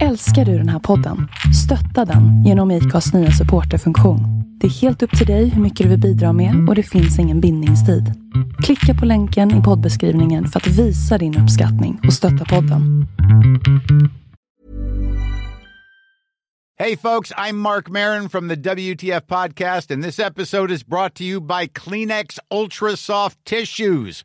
Älskar du den här podden? Stötta den genom IKAs nya supporterfunktion. Det är helt upp till dig hur mycket du vill bidra med och det finns ingen bindningstid. Klicka på länken i poddbeskrivningen för att visa din uppskattning och stötta podden. Hej, folks, I'm Mark Marin from the WTF Podcast, and this episode is brought to you by Kleenex Ultra Soft Tissues,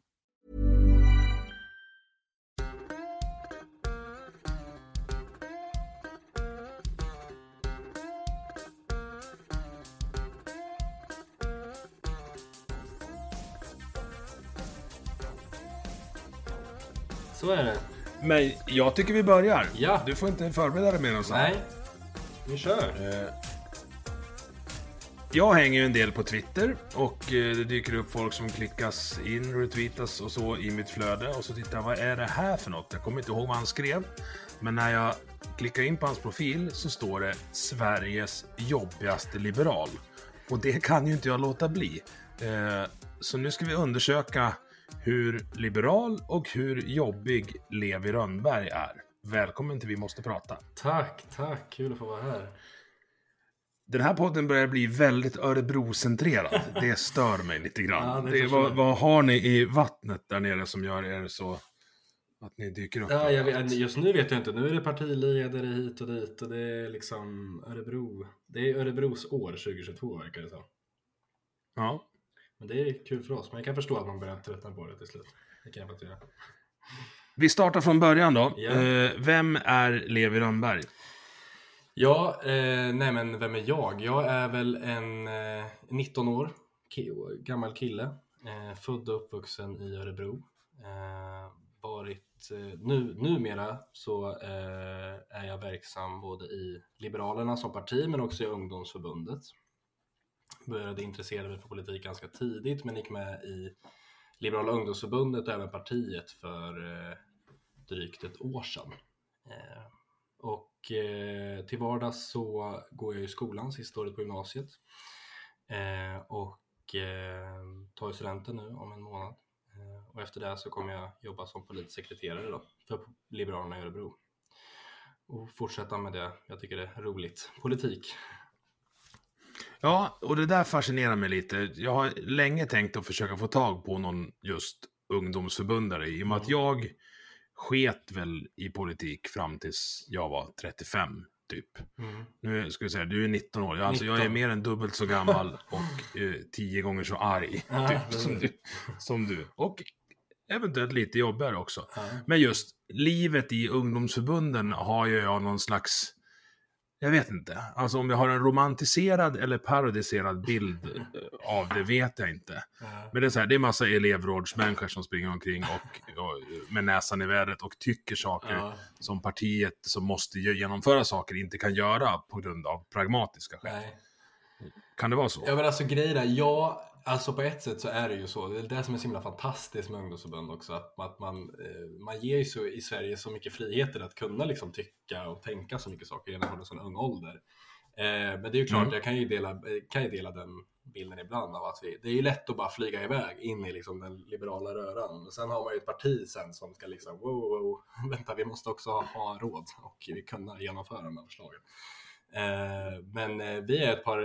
Så är det. Men jag tycker vi börjar. Ja. Du får inte förbereda dig mer än så. Nej. Vi kör. Eh, Jag hänger ju en del på Twitter och eh, det dyker upp folk som klickas in, retweetas och så i mitt flöde. Och så tittar jag, vad är det här för något? Jag kommer inte ihåg vad han skrev. Men när jag klickar in på hans profil så står det Sveriges jobbigaste liberal. Och det kan ju inte jag låta bli. Eh, Så nu ska vi undersöka hur liberal och hur jobbig Levi Rönnberg är. Välkommen till Vi måste prata. Tack, tack. Kul att få vara här. Den här podden börjar bli väldigt Örebro-centrerad. Det stör mig lite grann. Ja, det förstår vad, vad har ni i vattnet där nere som gör er så att ni dyker upp? Ja, jag vet, just nu vet jag inte. Nu är det partiledare hit och dit och det är liksom Örebro. Det är Örebros år 2022 verkar det som. Ja. Men det är kul för oss. Men jag kan förstå att man börjar tröttna på det till slut. Det kan jag göra. Vi startar från början då. Eh, vem är Levi Rönnberg? Ja, eh, nej men vem är jag? Jag är väl en eh, 19 år gammal kille. Eh, född och uppvuxen i Örebro. Eh, varit, eh, nu, numera så eh, är jag verksam både i Liberalerna som parti men också i ungdomsförbundet. Började intressera mig för politik ganska tidigt men gick med i Liberala ungdomsförbundet och även partiet för eh, drygt ett år sedan. Eh, och eh, till vardags så går jag i skolan, sista året på gymnasiet. Eh, och eh, tar studenten nu om en månad. Eh, och efter det så kommer jag jobba som politisk sekreterare då, för Liberalerna i Örebro. Och fortsätta med det jag tycker det är roligt, politik. Ja, och det där fascinerar mig lite. Jag har länge tänkt att försöka få tag på någon just ungdomsförbundare i och med att jag sket väl i politik fram tills jag var 35 typ. Mm. Nu ska vi säga, du är 19 år. Alltså, jag är 19. mer än dubbelt så gammal och eh, tio gånger så arg typ, som, du, som du. Och eventuellt lite jobbigare också. Men just livet i ungdomsförbunden har ju jag någon slags... Jag vet inte. Alltså om jag har en romantiserad eller parodiserad bild av det vet jag inte. Men det är så här, det är massa elevrådsmänniskor som springer omkring och, och med näsan i vädret och tycker saker Ja. som partiet som måste ge- genomföra saker inte kan göra på grund av pragmatiska skäl. Nej. Kan det vara så? Ja men alltså grejen är, ja, alltså på ett sätt så är det ju så. Det är det som är så himla fantastiskt med ungdomsförbund också. Att, att man, eh, man ger ju så, i Sverige så mycket friheter att kunna liksom tycka och tänka så mycket saker redan från en sån ung ålder. Eh, men det är ju klart, Mm. jag kan ju, dela, eh, kan ju dela den bilden ibland av att vi, det är ju lätt att bara flyga iväg in i liksom den liberala röran. Men sen har man ju ett parti sen som ska liksom, wow, wow, vänta, vi måste också ha råd och kunna genomföra de här förslagen. Men vi är ett par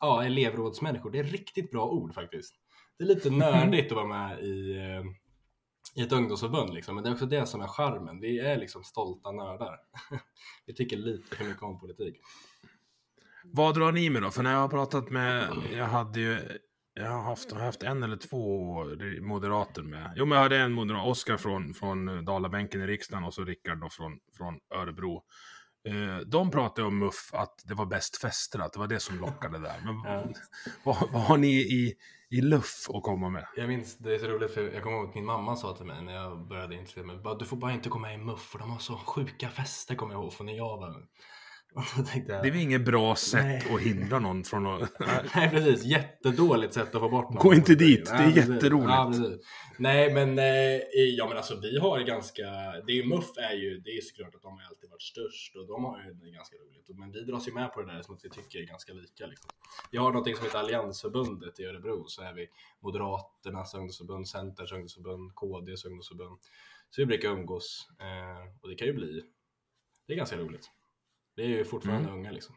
ja, elevrådsmänniskor. Det är riktigt bra ord faktiskt. Det är lite nördigt att vara med i, eh, i ett ungdomsförbund liksom. men det är också det som är charmen. Vi är liksom stolta nördar. vi tycker lite för mycket om politik. Vad drar ni med då? För när jag har pratat med, jag hade ju, jag har haft, har haft en eller två moderater med. Jo, men jag hade en moderat, Oskar från, från Dalabänken i riksdagen och så Rickard då från, från Örebro. Eh, De pratade om MUF, att det var bäst fester, att det var det som lockade där. Men Ja. vad, vad har ni i, i luff att komma med? Jag minns, det är så roligt för jag kommer ihåg att min mamma sa till mig när jag började intressera mig. "Bara, Du får bara inte komma med i MUF för de har så sjuka fester kommer jag ihåg från när jag var ung." tänkte jag, Det är väl inget bra sätt Nej. att hindra någon från att... Nej precis, jättedåligt sätt att få bort någon. Gå inte dit, det är precis. jätteroligt. Ja. Nej men, eh, ja men alltså vi har ganska, det är ju MUF är ju, det är såklart att de har alltid varit störst och de har ju ganska roligt. Men vi dras ju med på det där som att vi tycker är ganska lika. Liksom. Vi har någonting som heter Alliansförbundet i Örebro, så är vi Moderaternas ungdomsförbund, Centerns ungdomsförbund, KDs ungdomsförbund. Så vi brukar umgås eh, och det kan ju bli, det är ganska roligt. Vi är ju fortfarande Mm. unga liksom.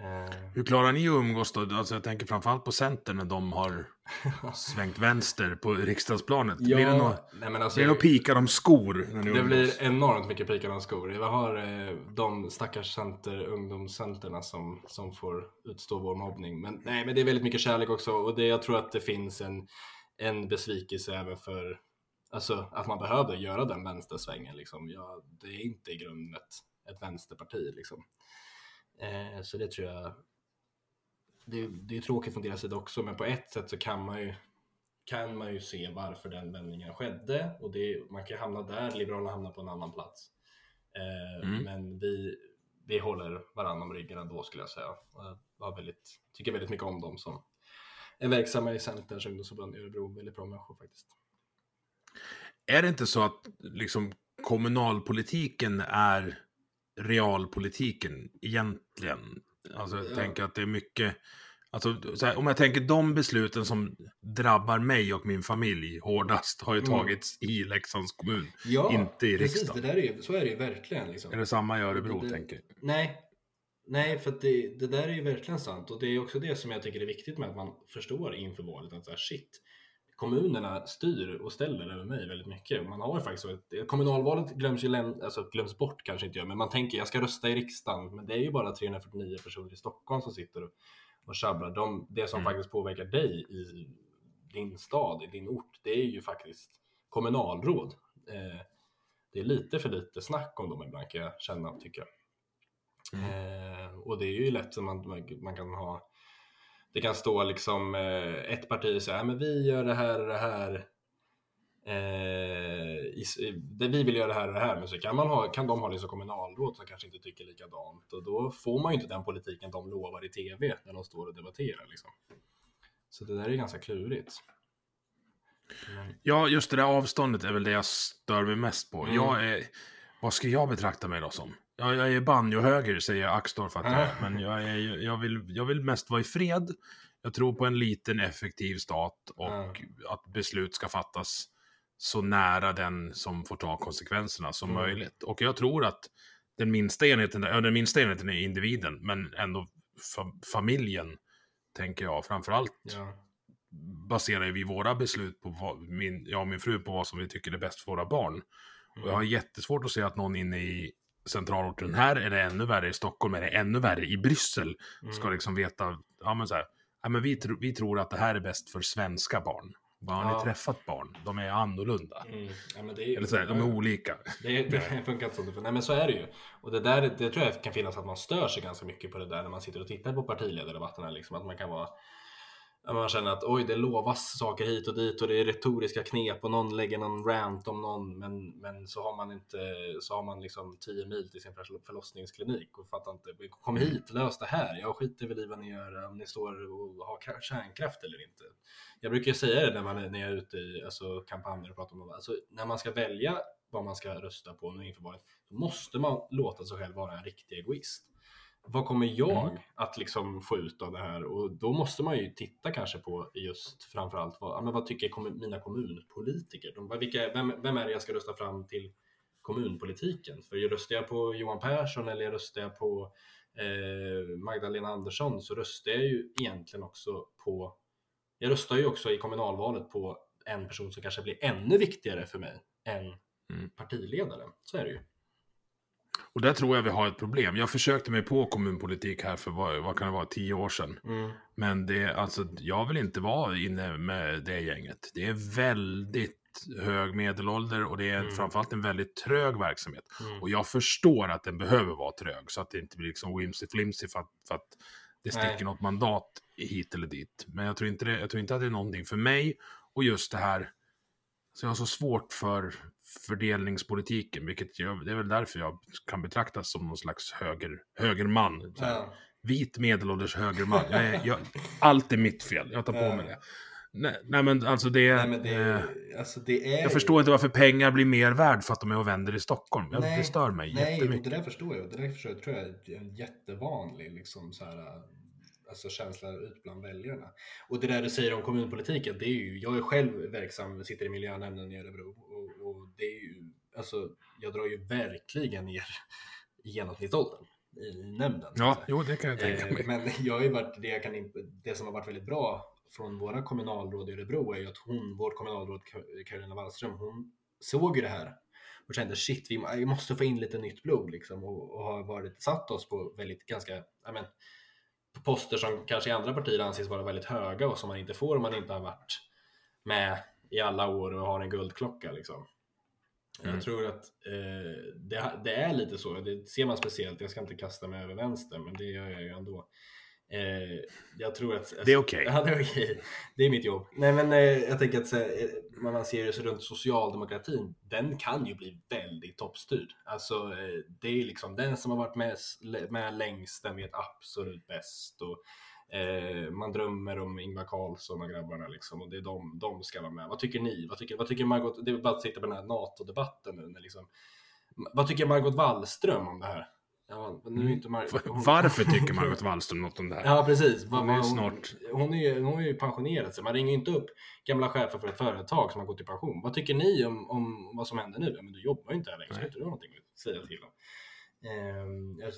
Eh, Hur klarar ni att umgås då? Alltså jag tänker framförallt på Centern när de har svängt vänster på riksdagsplanet. blir det alltså, blir det något pika om skor när ni Det umgås? blir enormt mycket pikar om skor. Vi har eh, de stackars center, ungdomscenterna som, som får utstå vår mobbning. Men, nej, men det är väldigt mycket kärlek också och det, jag tror att det finns en, en besvikelse även för alltså, att man behövde göra den vänstersvängen. Liksom. Ja, det är inte i grunden ett, ett vänsterparti. Liksom. Eh, så det tror jag det, det är tråkigt från deras sida också, men på ett sätt så kan man ju kan man ju se varför den vändningen skedde och det, man kan hamna där, Liberalerna hamnar på en annan plats. Eh, Mm. Men vi, vi håller varandra om ryggen ändå skulle jag säga. Jag var väldigt, tycker väldigt mycket om dem som är verksamma i Centerns ungdomsförbund i Örebro. Väldigt bra människor faktiskt. Är det inte så att liksom kommunalpolitiken är realpolitiken egentligen? Alltså jag Ja. tänker att det är mycket... Alltså, så här, om jag tänker de besluten som drabbar mig och min familj hårdast har ju Mm. tagits i Leksands kommun. Ja, Inte i precis. riksdagen. Det där är ju, så är det ju verkligen. Liksom. Är det samma i Örebro, Det- tänker jag? Nej, nej för det, det där är ju verkligen sant och det är också det som jag tycker är viktigt med att man förstår inför valet att så här, shit, kommunerna styr och ställer över mig väldigt mycket. Man har ju faktiskt ett, kommunalvalet glöms ju alltså glöms bort kanske inte gör, men man tänker jag ska rösta i riksdagen, men det är ju bara 349 personer i Stockholm som sitter och, och tjabblar. De, det som Mm. faktiskt påverkar dig i din stad, i din ort, det är ju faktiskt kommunalråd. Eh, det är lite för lite snack om dem ibland kan jag känna, tycker jag. Eh, och det är ju lätt som man, man, man kan ha det kan stå liksom eh, ett parti säga men vi gör det här och det här eh, i, det vi vill göra det här och det här men så kan, man ha, kan de ha liksom kommunalråd som kanske inte tycker likadant och då får man ju inte den politiken de lovar i tv när de står och debatterar liksom. Så det där är ganska klurigt. Men, Ja, just det där avståndet är väl det jag stör mig mest på. Mm. Jag är... Vad ska jag betrakta mig då som? Ja, jag är banjohöger, säger Axdorff att jag är. Men jag, är, jag, vill, jag vill mest vara i fred. Jag tror på en liten effektiv stat och Ja. att beslut ska fattas så nära den som får ta konsekvenserna som Mm. möjligt. Och jag tror att den minsta enheten, ja, den minsta enheten är individen, men ändå fa- familjen, tänker jag, framförallt ja. baserar vi våra beslut på vad, min, jag och min fru på vad som vi tycker är bäst för våra barn. Och jag har jättesvårt att se att någon inne i centralorten här är det ännu värre, i Stockholm är det ännu värre, i Bryssel Mm. ska liksom veta, ja men så här, ja, men vi, tro, vi tror att det här är bäst för svenska barn. Har Ja. ni träffat barn? De är annorlunda. Mm. Ja, är, Eller så här, de är olika. Det, det funkar inte funkar. Nej men så är det ju. Och det där det tror jag kan finnas att man stör sig ganska mycket på det där när man sitter och tittar på partiledardebatterna. Liksom, att man kan vara man känner att oj, det lovas saker hit och dit och det är retoriska knep och någon lägger någon rant om någon, men, men så har man inte, så har man liksom 10 mil till sin förlossningsklinik och fattar inte. Kom hit, lös det här. Jag skiter väl i vad ni gör, om ni står och har kärnkraft eller inte. Jag brukar säga det när, man, är- när jag är ute i alltså, kampanjer och pratar om det. Alltså, när man ska välja vad man ska rösta på nu inför valet, då måste man låta sig själv vara en riktig egoist. Vad kommer jag Mm. att liksom få ut av det här? Och då måste man ju titta kanske på just framförallt vad, men vad tycker kommun, mina kommunpolitiker? De, vilka, vem, vem är det jag ska rösta fram till kommunpolitiken? För röstar jag på Johan Persson eller röstar jag på eh, Magdalena Andersson så röstar jag ju egentligen också på jag röstar ju också i kommunalvalet på en person som kanske blir ännu viktigare för mig än Mm. partiledaren. Så är det ju. Och där tror jag vi har ett problem. Jag försökte mig på kommunpolitik här för vad, vad kan det vara, tio år sedan. Men det, alltså, jag vill inte vara inne med det gänget. Det är väldigt hög medelålder och det är Mm. framförallt en väldigt trög verksamhet. Mm. Och jag förstår att den behöver vara trög så att det inte blir liksom whimsy-flimsy för att, för att det sticker Nej. något mandat hit eller dit. Men jag tror, inte det, jag tror inte att det är någonting för mig. Och just det här, så jag har så svårt för, fördelningspolitiken, vilket jag, det är väl därför jag kan betraktas som någon slags höger, högerman. Så här. Vit medelålders högerman. Jag är, jag, allt är mitt fel, jag tar på mig det. Nej, nej men alltså det... Nej, men det, eh, alltså det är jag förstår inte varför pengar blir mer värd för att de är och vänder i Stockholm. Jag, Nej, det stör mig Nej, jättemycket. det där förstår jag. Det där förstår jag, tror jag är en jättevanlig liksom, så här, alltså, känsla ut bland väljarna. Och det där du säger om kommunpolitiken, det är ju, jag är själv verksam, sitter i miljönämnden i Örebro och, det är ju, alltså, jag drar ju verkligen ner i genomsnittsåldern i nämnden. Ja, jo, det kan jag tänka Eh, mig. Men jag har varit, det, jag kan, det som har varit väldigt bra från våra kommunalråd i Örebro är ju att hon, vårt kommunalråd Ka- Karolina Wallström, hon såg ju det här och kände shit, vi måste få in lite nytt blod liksom och, och har varit, satt oss på väldigt ganska, men, på poster som kanske i andra partier anses vara väldigt höga och som man inte får om man inte har varit med i alla år och har en guldklocka liksom. Mm. Jag tror att eh, det, det är lite så, det ser man speciellt, jag ska inte kasta mig över vänster men det gör jag ju ändå. Eh, jag tror att... Det är okej. Ja, det är okej. Det är mitt jobb. Nej men eh, jag tänker att eh, när man ser det så runt socialdemokratin, den kan ju bli väldigt toppstyrd. Alltså eh, det är liksom den som har varit med, med längst, den vet absolut bäst. Och, Eh, man drömmer om Ingvar Carlsson och grabbarna liksom och det är de, de ska vara med. Vad tycker ni? Vad tycker, vad tycker Margot? Det är bara att sitta på den här NATO-debatten nu. När liksom, vad tycker Margot Wallström om det här? Ja, nu är inte Mar- hon- Varför tycker Margot Wallström något om det här? Ja, precis. Hon är snart- Hon, är ju, hon har ju pensionerat sig. Man ringer ju inte upp gamla chefer för ett företag som har gått i pension. Vad tycker ni om, om vad som händer nu? Ja, men du jobbar ju inte här längre, så inte du har någonting att säga till om. Ehm, jag,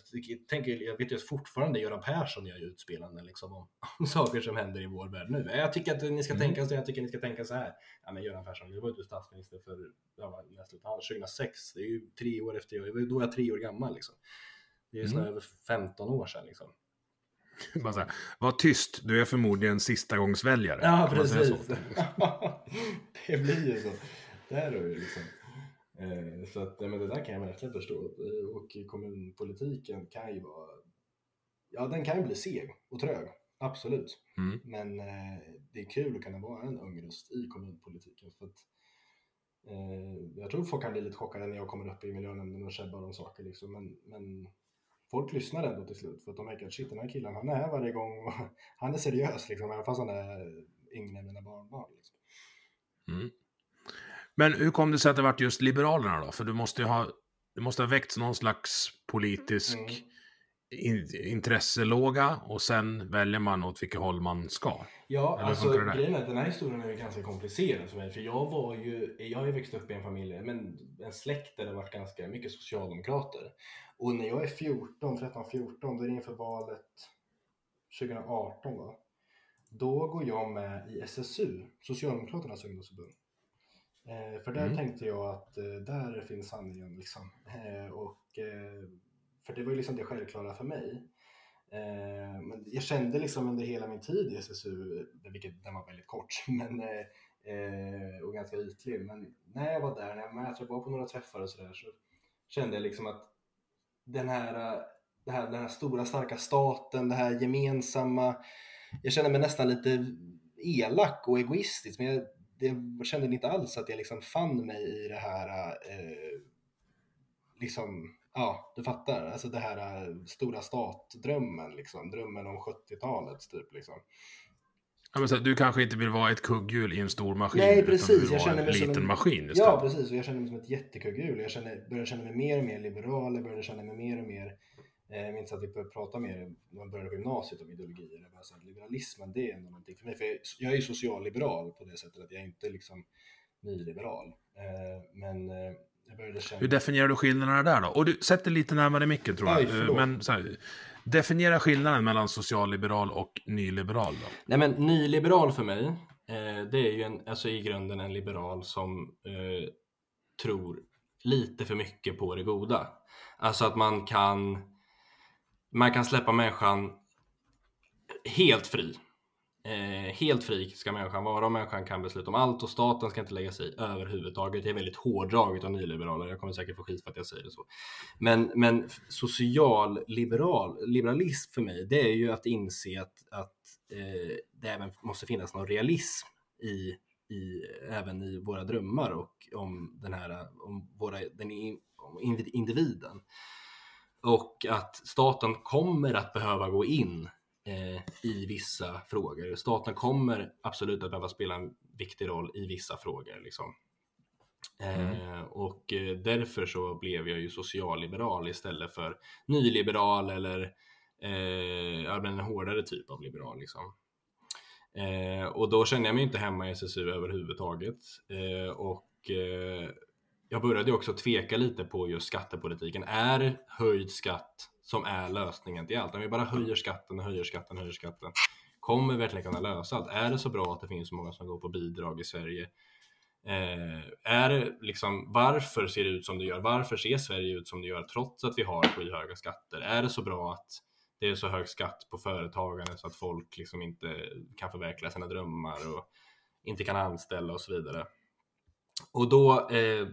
tänker, jag vet ju att fortfarande Göran Persson gör utspelanden liksom om, om saker som händer i vår värld nu. Jag tycker att ni ska Mm. tänka så, jag tycker ni ska tänka så här. Ja, men Göran Persson, du var ju inte statsminister för ja, han? 2006, det är ju tre år efter jag, det var då jag tre år gammal liksom. Det är ju snart Mm. över 15 år sedan liksom. Bara så här, var tyst, du är förmodligen sista gångs väljare. Ja, precis. det blir ju så. Där är det liksom. Eh, Så att, men det där kan jag verkligen förstå. Eh, Och kommunpolitiken kan ju vara, ja den kan ju bli seg och trög, absolut. Mm. Men eh, det är kul att kunna vara en ung röst i kommunpolitiken. För att, jag tror folk kan bli lite chockade när jag kommer upp i miljönämnden och käbblar om saker. Liksom. Men, men folk lyssnar ändå till slut för att de märker att shit, den här killen han är här varje gång och han är seriös liksom, även fast han är yngre än mina barnbarn. Liksom. Mm. Men hur kom det sig att det vart just Liberalerna då? För du måste ju ha, det måste ha väckts någon slags politisk Mm. in, intresselåga och sen väljer man åt vilket håll man ska. Ja, Eller alltså grejen är att den här historien är ju ganska komplicerad för mig. För jag var ju, jag har ju växt upp i en familj, men en släkt där det varit ganska mycket socialdemokrater. Och när jag är 14, 13, 14, då är det inför valet 2018 va? Då går jag med i SSU, Socialdemokraternas ungdomsförbund. Eh, för där Mm. tänkte jag att eh, där finns sanningen liksom. Eh, och, eh, för det var ju liksom det självklara för mig. Eh, men jag kände liksom under hela min tid i SSU, vilket den var väldigt kort, men, eh, och ganska ytlig, men när jag var där, när jag, när jag var på några träffar och sådär, så kände jag liksom att den här, det här, den här stora starka staten, det här gemensamma, jag kände mig nästan lite elak och egoistisk, men jag, jag kände inte alls att jag liksom fann mig i det här eh, liksom, ja, du fattar, alltså det här äh, stora statdrömmen, liksom, drömmen om 70-talet typ liksom. Ja, men så, du kanske inte vill vara ett kugghjul i en stor maskin, Nej, utan precis. du vill Jag vara känner en liten en- maskin istället. Ja, precis, och jag kände mig som ett jättekugghjul. Jag kände, började känna mig mer och mer liberal, jag började känna mig mer och mer eh, jag minns att vi började prata mer när man började på gymnasiet om ideologier. Jag bara så här, liberalismen, det är ändå någonting för mig. För jag, är- ju socialliberal på det sättet att jag är inte liksom nyliberal. Eh, men eh, jag började känna... Hur definierar du skillnaderna där då? Och du sätter lite närmare micken tror jag. Aj, Eh, förlåt. Men så här, definiera skillnaden mellan socialliberal och nyliberal då. Nej men nyliberal för mig, eh, det är ju en, alltså i grunden en liberal som eh, tror lite för mycket på det goda. Alltså att man kan, man kan släppa människan helt fri. Eh, helt fri ska människan vara och människan kan besluta om allt och staten ska inte lägga sig i överhuvudtaget. Det är väldigt hårdraget av nyliberaler. Jag kommer säkert få skit för att jag säger det så. Men, men social liberal, liberalism för mig, det är ju att inse att, att eh, det även måste finnas någon realism i i, även i våra drömmar och om den här, om våra, den om individen. Och att staten kommer att behöva gå in eh, i vissa frågor. Staten kommer absolut att behöva spela en viktig roll i vissa frågor. Liksom. Mm. Eh, och eh, därför så blev jag ju socialliberal istället för nyliberal eller eh, en hårdare typ av liberal. Liksom. Eh, och då kände jag mig inte hemma i SSU överhuvudtaget. Eh, och eh, jag började också tveka lite på just skattepolitiken. Är höjd skatt som är lösningen till allt? Om vi bara höjer skatten, höjer skatten, höjer skatten. Kommer vi verkligen kunna lösa allt? Är det så bra att det finns så många som går på bidrag i Sverige? Eh, är det liksom, varför ser det ut som det gör? Varför ser Sverige ut som det gör trots att vi har skyhöga skatter? Är det så bra att det är så hög skatt på företagande så att folk liksom inte kan förverkliga sina drömmar och inte kan anställa och så vidare. Och då eh,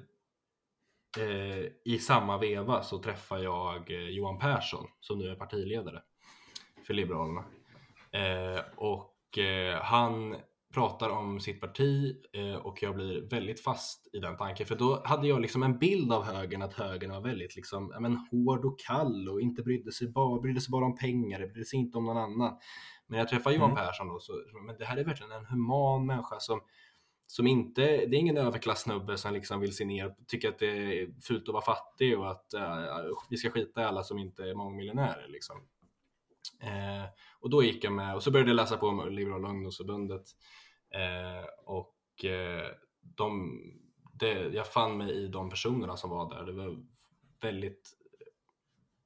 i samma veva så träffar jag eh, Johan Persson som nu är partiledare för Liberalerna. Eh, och eh, han pratar om sitt parti eh, och jag blir väldigt fast i den tanken. För då hade jag liksom en bild av högern, att högern var väldigt liksom, men, hård och kall och inte brydde sig bara, brydde sig bara om pengar, brydde sig inte om någon annan. Men jag träffar Johan mm. Persson då, så men det här är verkligen en human människa som, som inte, det är ingen överklassnubbe som liksom vill se ner, tycker att det är fult att vara fattig och att uh, vi ska skita i alla som inte är mångmiljonärer. Liksom. Eh, och då gick jag med och så började jag läsa på om Liberala ungdomsförbundet Eh, och eh, de, det, jag fann mig i de personerna som var där. Det var väldigt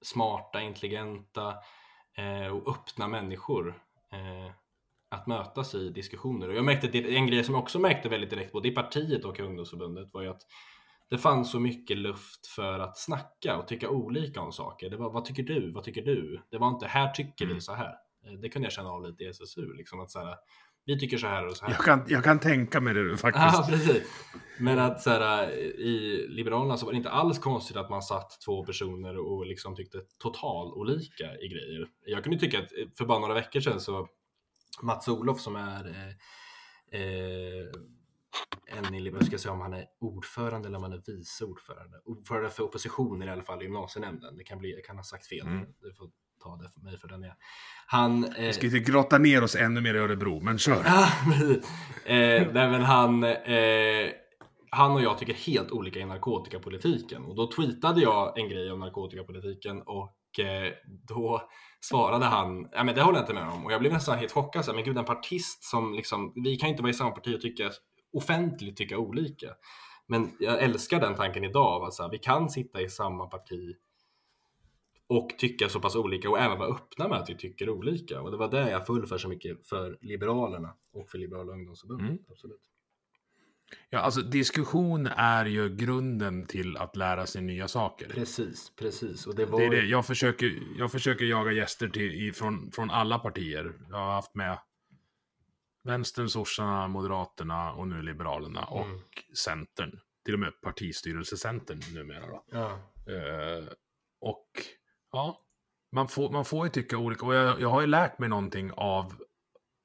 smarta, intelligenta eh, och öppna människor eh, att mötas i diskussioner. Och jag märkte det, en grej som jag också märkte väldigt direkt både i partiet och i ungdomsförbundet var ju att det fanns så mycket luft för att snacka och tycka olika om saker. Det var vad tycker du? Vad tycker du? Det var inte här tycker vi mm. så här. Eh, det kunde jag känna av lite i SSU. Liksom att så här, vi tycker så här och så här. Jag kan, jag kan tänka mig det faktiskt. Ja, precis. Men att så här, i Liberalerna så var det inte alls konstigt att man satt två personer och liksom tyckte total olika i grejer. Jag kunde tycka att för bara några veckor sedan så Mats Olof som är eh, eh, en i Liberalerna, ska jag säga om han är ordförande eller om han är vice ordförande. Ordförande för oppositionen i alla fall i gymnasienämnden. Det kan bli, jag kan ha sagt fel. Mm. Det får ta det för mig för den är. Han... Eh... Vi ska inte grotta ner oss ännu mer i Örebro, men kör. eh, nej, men han... Eh, han och jag tycker helt olika i narkotikapolitiken och då tweetade jag en grej om narkotikapolitiken och eh, då svarade han, ja men det håller jag inte med om och jag blev nästan helt chockad, så, men gud en partist som liksom, vi kan inte vara i samma parti och tycka offentligt tycka olika. Men jag älskar den tanken idag, alltså, vi kan sitta i samma parti och tycka så pass olika och även vara öppna med att vi tycker olika. Och det var det jag föll för så mycket för Liberalerna och för Liberala ungdomsförbundet. Mm. Absolut. Ja, alltså diskussion är ju grunden till att lära sig nya saker. Precis, precis. Och det, var... det är det. Jag, försöker, jag försöker jaga gäster till, från, från alla partier. Jag har haft med Vänstern, sossarna, Moderaterna och nu Liberalerna och mm. Centern. Till och med partistyrelsecentern numera. Då. Ja. Uh, och Ja, man får, man får ju tycka olika. Och jag, jag har ju lärt mig någonting av,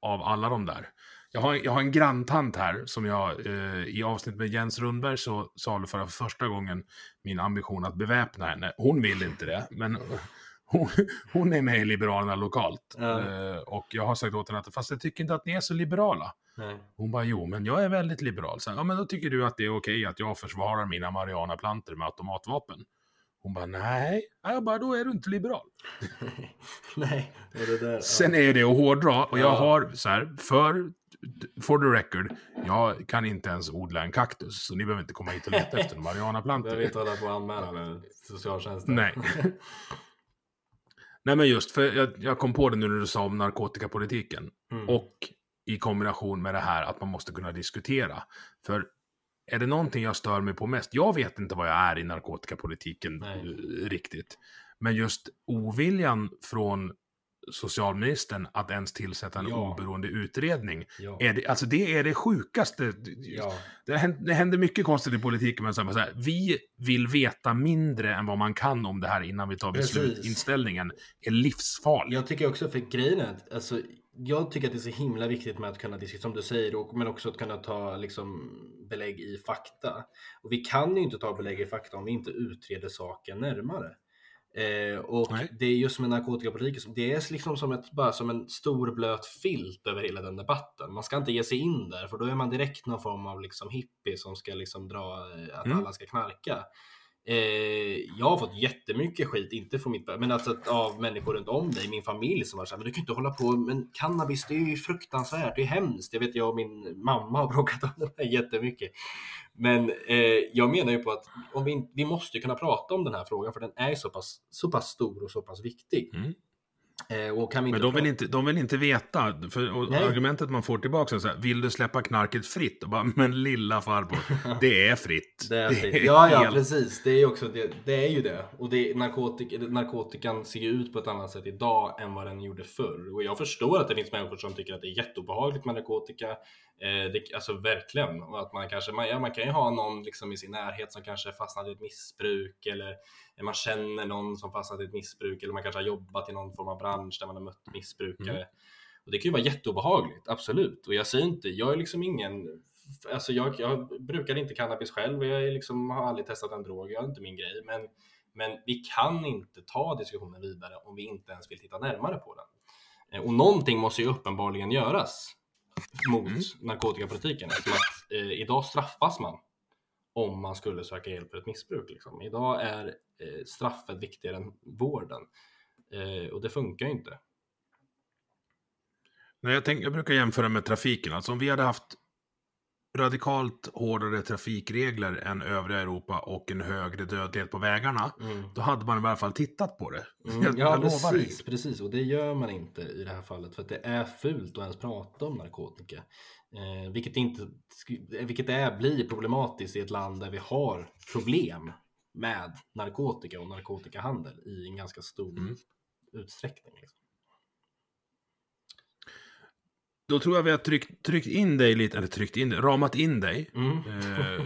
av alla de där. Jag har, jag har en granntant här som jag eh, i avsnitt med Jens Rundberg så saluförde för första gången min ambition att beväpna henne. Hon vill inte det, men hon, hon är med i Liberalerna lokalt. Ja. Eh, och jag har sagt åt henne att fast jag tycker inte att ni är så liberala. Nej. Hon bara, jo, men jag är väldigt liberal. Så, ja, men då tycker du att det är okej att jag försvarar mina marijuanaplantor med automatvapen. Hon bara, nej. Jag bara, då är du inte liberal. nej, det där, Sen är det att hårdra. Och jag har så här, för, for the record, jag kan inte ens odla en kaktus. Så ni behöver inte komma hit och leta efter marijuanaplantor. Behöver inte hålla på och anmäla socialtjänsten. Nej. Nej men just, för jag, jag, kom på det nu när du sa om narkotikapolitiken. Mm. Och i kombination med det här att man måste kunna diskutera. För är det någonting jag stör mig på mest? Jag vet inte vad jag är i narkotikapolitiken Nej. Eh, riktigt. Men just oviljan från socialministern att ens tillsätta en ja. oberoende utredning. Ja. Är det, alltså det är det sjukaste. Ja. Det, händer, det händer mycket konstigt i politiken, men så här, vi vill veta mindre än vad man kan om det här innan vi tar beslut. Precis. Inställningen är livsfarlig. Jag tycker också, för grejen är att alltså, jag tycker att det är så himla viktigt med att kunna diskutera, som du säger, och, men också att kunna ta liksom, belägg i fakta. Och vi kan ju inte ta belägg i fakta om vi inte utreder saken närmare. Eh, och Nej. det är just med narkotikapolitiken, det är liksom som, ett, bara som en stor blöt filt över hela den debatten. Man ska inte ge sig in där, för då är man direkt någon form av liksom hippie som ska liksom dra eh, att Mm. alla ska knarka. Eh, jag har fått jättemycket skit, inte från mitt men alltså att- av människor runt om mig, min familj som var såhär, men du kan inte hålla på, men cannabis det är ju fruktansvärt, det är hemskt. Jag vet jag och min mamma har bråkat om det här jättemycket. Men eh, jag menar ju på att om vi, vi måste kunna prata om den här frågan för den är ju så pass, så pass stor och så pass viktig. Mm. Eh, och kan vi men inte de vill, inte, de vill inte veta. För, argumentet man får tillbaka är så här, vill du släppa knarket fritt? Och bara, men lilla farbror, det är fritt. Det är fritt. Ja, ja, helt- precis. Det är också det. Det är ju det. Och det, narkotik, narkotikan ser ju ut på ett annat sätt idag än vad den gjorde förr. Och jag förstår att det finns människor som tycker att det är jätteobehagligt med narkotika. Eh, det, alltså verkligen. Och att man kanske, man, ja, man kan ju ha någon liksom i sin närhet som kanske fastnat i ett missbruk eller man känner någon som fastnat i ett missbruk eller man kanske har jobbat i någon form av bransch där man har mött missbrukare. Och det kan ju vara jätteobehagligt, absolut. Och jag säger inte, jag är liksom ingen Alltså jag, jag brukar inte cannabis själv och jag är liksom, har aldrig testat en drog, jag är inte min grej. Men, men vi kan inte ta diskussionen vidare om vi inte ens vill titta närmare på den. Eh, Och någonting måste ju uppenbarligen göras mot Mm. narkotikapolitiken. Eftersom att eh, idag straffas man om man skulle söka hjälp för ett missbruk. Liksom. Idag är eh, straffet viktigare än vården. Eh, och det funkar ju inte. Nej, jag, tänk, jag brukar jämföra med trafiken. Alltså om vi hade haft radikalt hårdare trafikregler än övriga Europa och en högre dödlighet på vägarna, Mm. då hade man i alla fall tittat på det. Mm, Jag, ja, jag precis, precis. Och det gör man inte i det här fallet för att det är fult att ens prata om narkotika. Eh, vilket, inte, vilket är, blir problematiskt i ett land där vi har problem med narkotika och narkotikahandel i en ganska stor Mm. utsträckning. Liksom. Då tror jag vi har tryckt, tryckt in dig lite, eller tryckt in dig, ramat in dig. Mm. Eh,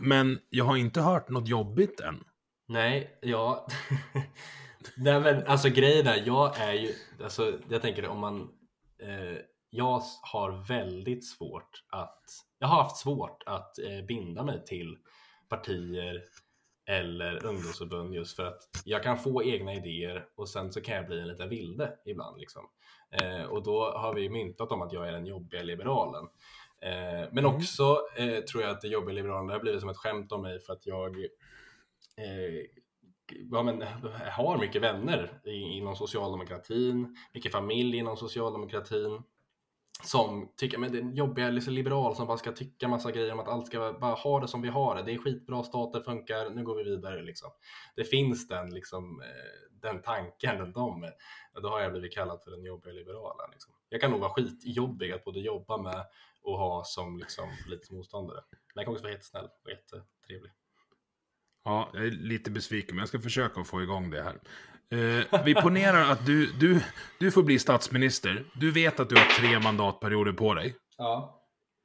men jag har inte hört något jobbigt än. Nej, ja. Nej men alltså grejen är, jag är ju, alltså jag tänker om man, eh, jag har väldigt svårt att, jag har haft svårt att eh, binda mig till partier eller ungdomsförbund just för att jag kan få egna idéer och sen så kan jag bli en liten vilde ibland liksom. Eh, och då har vi myntat om att jag är den jobbiga liberalen. Eh, men Mm. också eh, tror jag att det jobbiga liberalen det har blivit som ett skämt om mig för att jag eh, ja, men, har mycket vänner inom socialdemokratin, mycket familj inom socialdemokratin som tycker men det är en jobbiga liksom, liberal som bara ska tycka massa grejer om att allt ska bara ha det som vi har det. Det är skitbra, staten funkar, nu går vi vidare liksom. Det finns den liksom eh, den tanken de. Då har jag blivit kallad för den jobbiga liberalen. Liksom. Jag kan nog vara skitjobbig att både jobba med och ha som liksom, politisk motståndare. Men jag kan också vara jättesnäll och jättetrevlig. Ja, jag är lite besviken, men jag ska försöka att få igång det här. Eh, vi ponerar att du, du, du får bli statsminister. Du vet att du har tre mandatperioder på dig. Ja.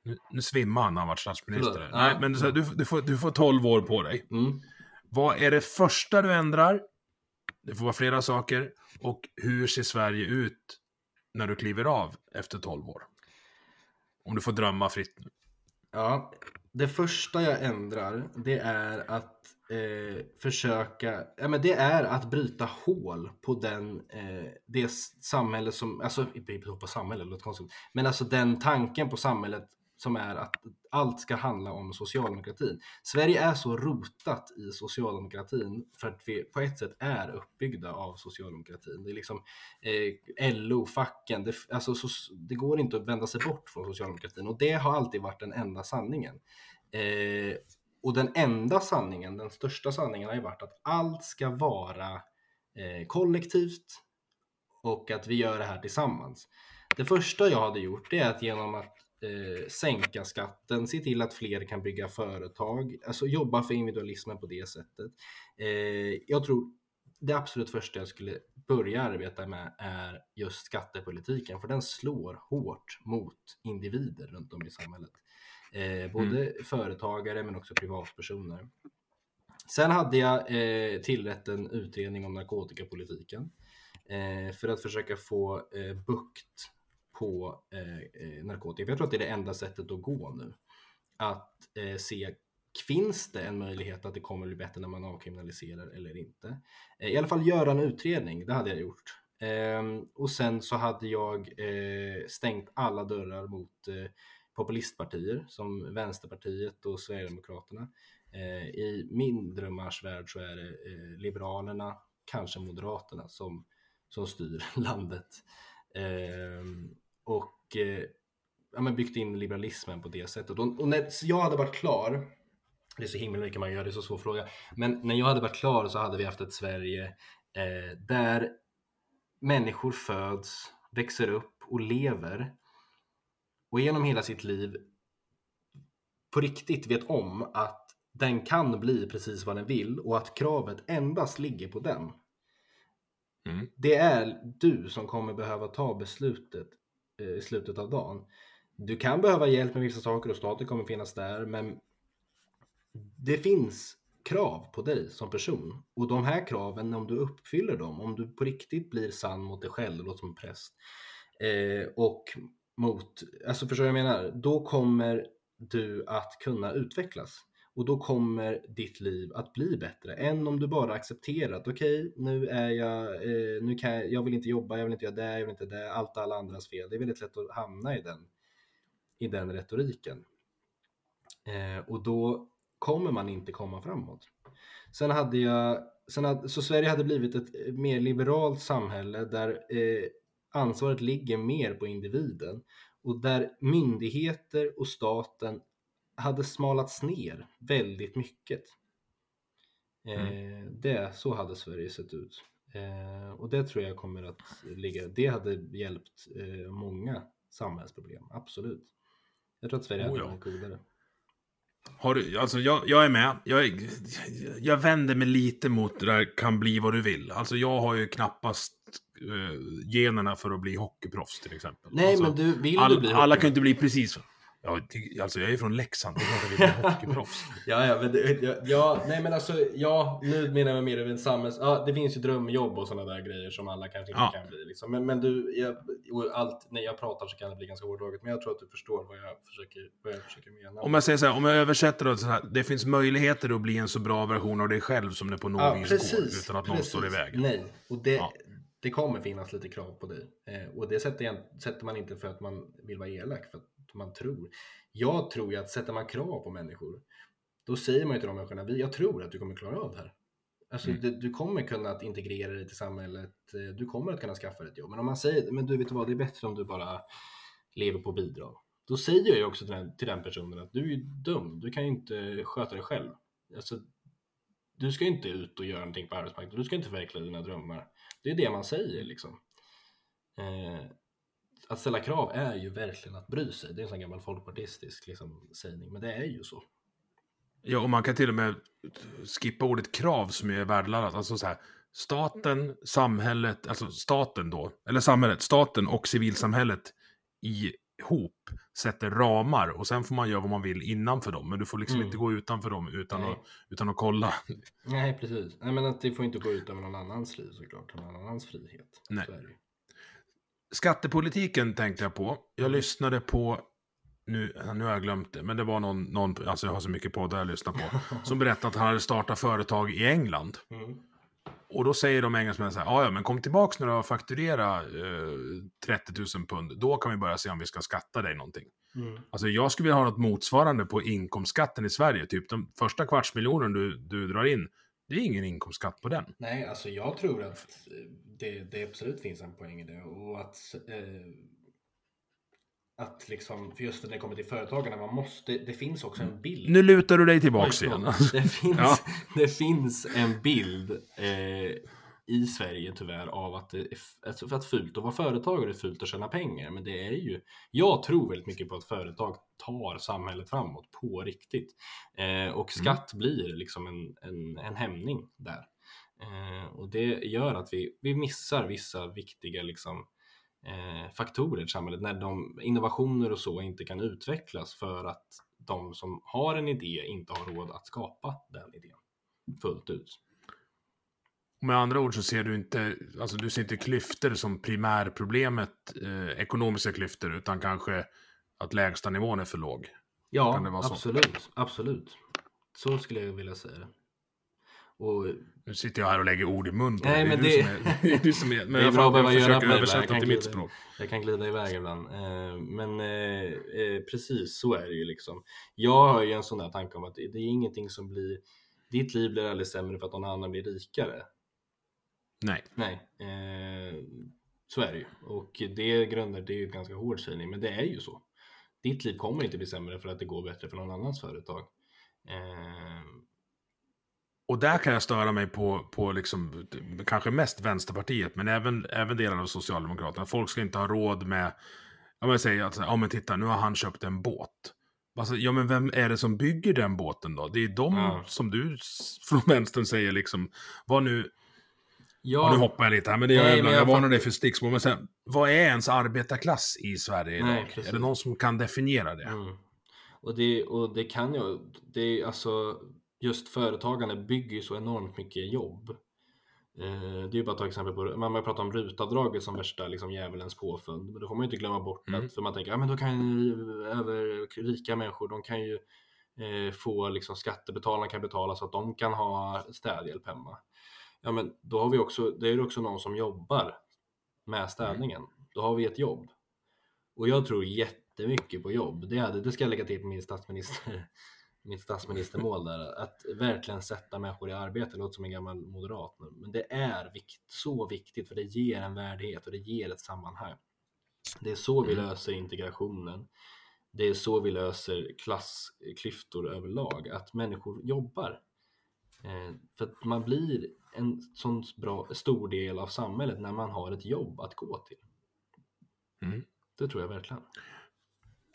Nu, nu svimmar han när han varit statsminister. Förlåt. Nej, Ja. men du, du, får, du får 12 år på dig. Mm. Vad är det första du ändrar? Det får vara flera saker. Och hur ser Sverige ut när du kliver av efter 12 år? Om du får drömma fritt nu. Ja, det första jag ändrar det är att eh, försöka, ja men det är att bryta hål på den, eh, det samhälle som, alltså på samhälle, låter konstigt, men alltså den tanken på samhället som är att allt ska handla om socialdemokratin. Sverige är så rotat i socialdemokratin för att vi på ett sätt är uppbyggda av socialdemokratin. Det är liksom eh, LO, facken, det, alltså, så, det går inte att vända sig bort från socialdemokratin och det har alltid varit den enda sanningen. Eh, och den enda sanningen, den största sanningen har ju varit att allt ska vara eh, kollektivt och att vi gör det här tillsammans. Det första jag hade gjort det är att genom att eh, sänka skatten, se till att fler kan bygga företag, alltså jobba för individualismen på det sättet. Eh, jag tror det absolut första jag skulle börja arbeta med är just skattepolitiken, för den slår hårt mot individer runt om i samhället. Eh, både företagare men också privatpersoner. Sen hade jag eh, tillrätt en utredning om narkotikapolitiken eh, för att försöka få eh, bukt på eh, eh narkotika. Jag tror att det är det enda sättet att gå nu. Att eh, se, finns det en möjlighet att det kommer bli bättre när man avkriminaliserar eller inte? Eh, I alla fall göra en utredning, det hade jag gjort. Ehm, och sen så hade jag eh, stängt alla dörrar mot eh, populistpartier som Vänsterpartiet och Sverigedemokraterna. Eh, I min drömmarsvärld så är det eh, Liberalerna, kanske Moderaterna som, som styr landet. Ehm, och eh, ja, men byggt in liberalismen på det sättet. Och, och när jag hade varit klar, det är så himla mycket man gör, det är så svår fråga, men när jag hade varit klar så hade vi haft ett Sverige eh, där människor föds, växer upp och lever och genom hela sitt liv på riktigt vet om att den kan bli precis vad den vill och att kravet endast ligger på den. Mm. Det är du som kommer behöva ta beslutet Eh, i slutet av dagen. Du kan behöva hjälp med vissa saker och staten kommer finnas där, men det finns krav på dig som person och de här kraven, om du uppfyller dem, om du på riktigt blir sann mot dig själv låt som präst eh, och mot, alltså förstår jag menar? Då kommer du att kunna utvecklas och då kommer ditt liv att bli bättre än om du bara accepterat. okej, okay, nu är jag, eh, nu kan jag, jag vill inte jobba, jag vill inte göra det, jag vill inte det, allt alla andras fel. Det är väldigt lätt att hamna i den, i den retoriken. Eh, och då kommer man inte komma framåt. Sen hade jag, sen hade, så Sverige hade blivit ett eh, mer liberalt samhälle där eh, ansvaret ligger mer på individen och där myndigheter och staten hade smalats ner väldigt mycket. Mm. Eh, det, så hade Sverige sett ut. Eh, och det tror jag kommer att ligga, det hade hjälpt eh, många samhällsproblem, absolut. Jag tror att Sverige oh, hade varit godare. Har du, alltså jag, jag är med. Jag, jag vänder mig lite mot det där kan bli vad du vill. Alltså jag har ju knappast uh, generna för att bli hockeyproffs till exempel. Nej, alltså, men du, vill all, du bli Alla kan inte bli precis Ja, alltså jag är från Leksand, det är klart att vi hockeyproffs. ja, ja, men det, ja, ja, nej men alltså, ja, nu menar jag mer en samhälls... Ja, det finns ju drömjobb och sådana där grejer som alla kanske inte ja. kan bli. Liksom. Men, men du, jag, allt, när jag pratar så kan det bli ganska hårdraget, men jag tror att du förstår vad jag försöker, vad jag försöker mena. Om jag säger så här, om jag översätter det så här, det finns möjligheter att bli en så bra version av dig själv som det på något ja, vis går, utan att precis. någon står i vägen. Nej, och det, ja. det kommer finnas lite krav på dig. Eh, och det sätter, sätter man inte för att man vill vara elak, för att man tror jag tror ju att sätter man krav på människor, då säger man ju till de människorna, jag tror att du kommer klara av det här. Alltså, mm. du, du, kommer kunna att integrera dig till samhället, eh, du kommer att kunna skaffa dig ett jobb. Men om man säger, men du vet vad, det är bättre om du bara lever på bidrag. Då säger jag ju också till den, till den personen att du är ju dum, du kan ju inte sköta dig själv. Alltså, du ska inte ut och göra någonting på arbetsmarknaden, du ska inte förverkliga dina drömmar. Det är det man säger liksom. Eh, att ställa krav är ju verkligen att bry sig. Det är en sån gammal folkpartistisk liksom, sägning, men det är ju så. Ja, och man kan till och med skippa ordet krav som är värdeladdat. Alltså så här, staten, samhället, alltså staten då, eller samhället, staten och civilsamhället ihop sätter ramar och sen får man göra vad man vill innanför dem. Men du får liksom mm. inte gå utanför dem utan, att, utan att kolla. Nej, precis. Nej, men att det får inte gå ut över någon annans liv såklart, någon annans frihet. Nej. Skattepolitiken tänkte jag på. Jag lyssnade på, nu, nu har jag glömt det, men det var någon, någon alltså jag har så mycket poddar jag lyssnar på, som berättade att han hade startat företag i England. Mm. Och då säger de engelsmännen så här, ja men kom tillbaka när du har fakturerat eh, 30 000 pund, då kan vi börja se om vi ska skatta dig någonting. Mm. Alltså jag skulle vilja ha något motsvarande på inkomstskatten i Sverige, typ de första kvartsmiljonen du, du drar in, det är ingen inkomstskatt på den. Nej, alltså jag tror att det, det absolut finns en poäng i det och att eh, att liksom, för just när det kommer till företagarna, man måste, det finns också en bild. Nu lutar du dig tillbaks igen. Det finns, ja. det finns en bild eh, i Sverige tyvärr av att det är alltså för att fult att vara företagare är fult att tjäna pengar. Men det är ju, jag tror väldigt mycket på att företag tar samhället framåt på riktigt. Eh, och skatt mm. blir liksom en, en, en hämning där. Eh, och det gör att vi, vi missar vissa viktiga liksom, eh, faktorer i samhället när de innovationer och så inte kan utvecklas för att de som har en idé inte har råd att skapa den idén fullt ut. Med andra ord så ser du inte, alltså du ser inte klyftor som primärproblemet, eh, ekonomiska klyftor, utan kanske att lägsta nivån är för låg. Ja, vara så? absolut. Absolut. Så skulle jag vilja säga det. Och Nu sitter jag här och lägger ord i mun på Nej, men det... Är du som är, det är du som är, men Det är bra att behöva göra på översätta jag kan till mitt glida- språk. Jag kan glida iväg ibland. Eh, Men eh, eh, precis så är det ju liksom. Jag har ju en sån där tanke om att det är ingenting som blir Ditt liv blir aldrig sämre för att någon annan blir rikare. Nej. Nej, så är det ju. Och det grundar, det är ju en ganska hård sägning, men det är ju så. Ditt liv kommer inte bli sämre för att det går bättre för någon annans företag. Och där kan jag störa mig på, på liksom, kanske mest Vänsterpartiet, men även, även delar av Socialdemokraterna. Folk ska inte ha råd med, ja men säger att, ja men titta, nu har han köpt en båt. Alltså, ja men vem är det som bygger den båten då? Det är de Ja. som du från vänstern säger liksom, vad nu, ja, nu hoppar jag lite här, men det Nej, jag men jag jag varnar dig för stickspår, men sen, vad är ens arbetarklass i Sverige idag? Nej, är det någon som kan definiera det? Mm. Och, det, och det kan ju, det är alltså just företagande bygger ju så enormt mycket jobb. Eh, det är ju bara att ta exempel på, man pratar om rutavdraget som värsta liksom djävulens påfund, men då får man ju inte glömma bort Mm. att, för man tänker, ja men då kan ju över, rika människor, de kan ju eh, få liksom skattebetalarna kan betala så att de kan ha städhjälp hemma. Ja men då har vi också, det är ju också någon som jobbar med städningen. Då har vi ett jobb. Och jag tror jättemycket på jobb. Det, det ska jag lägga till på min statsminister, mitt statsministermål där. Att verkligen sätta människor i arbete. Det låter som en gammal moderat nu. Men det är vikt, så viktigt för det ger en värdighet och det ger ett sammanhang. Det är så vi Mm. löser integrationen. Det är så vi löser klassklyftor överlag. Att människor jobbar. Eh, för att man blir en sån bra, stor del av samhället när man har ett jobb att gå till. Mm. Det tror jag verkligen.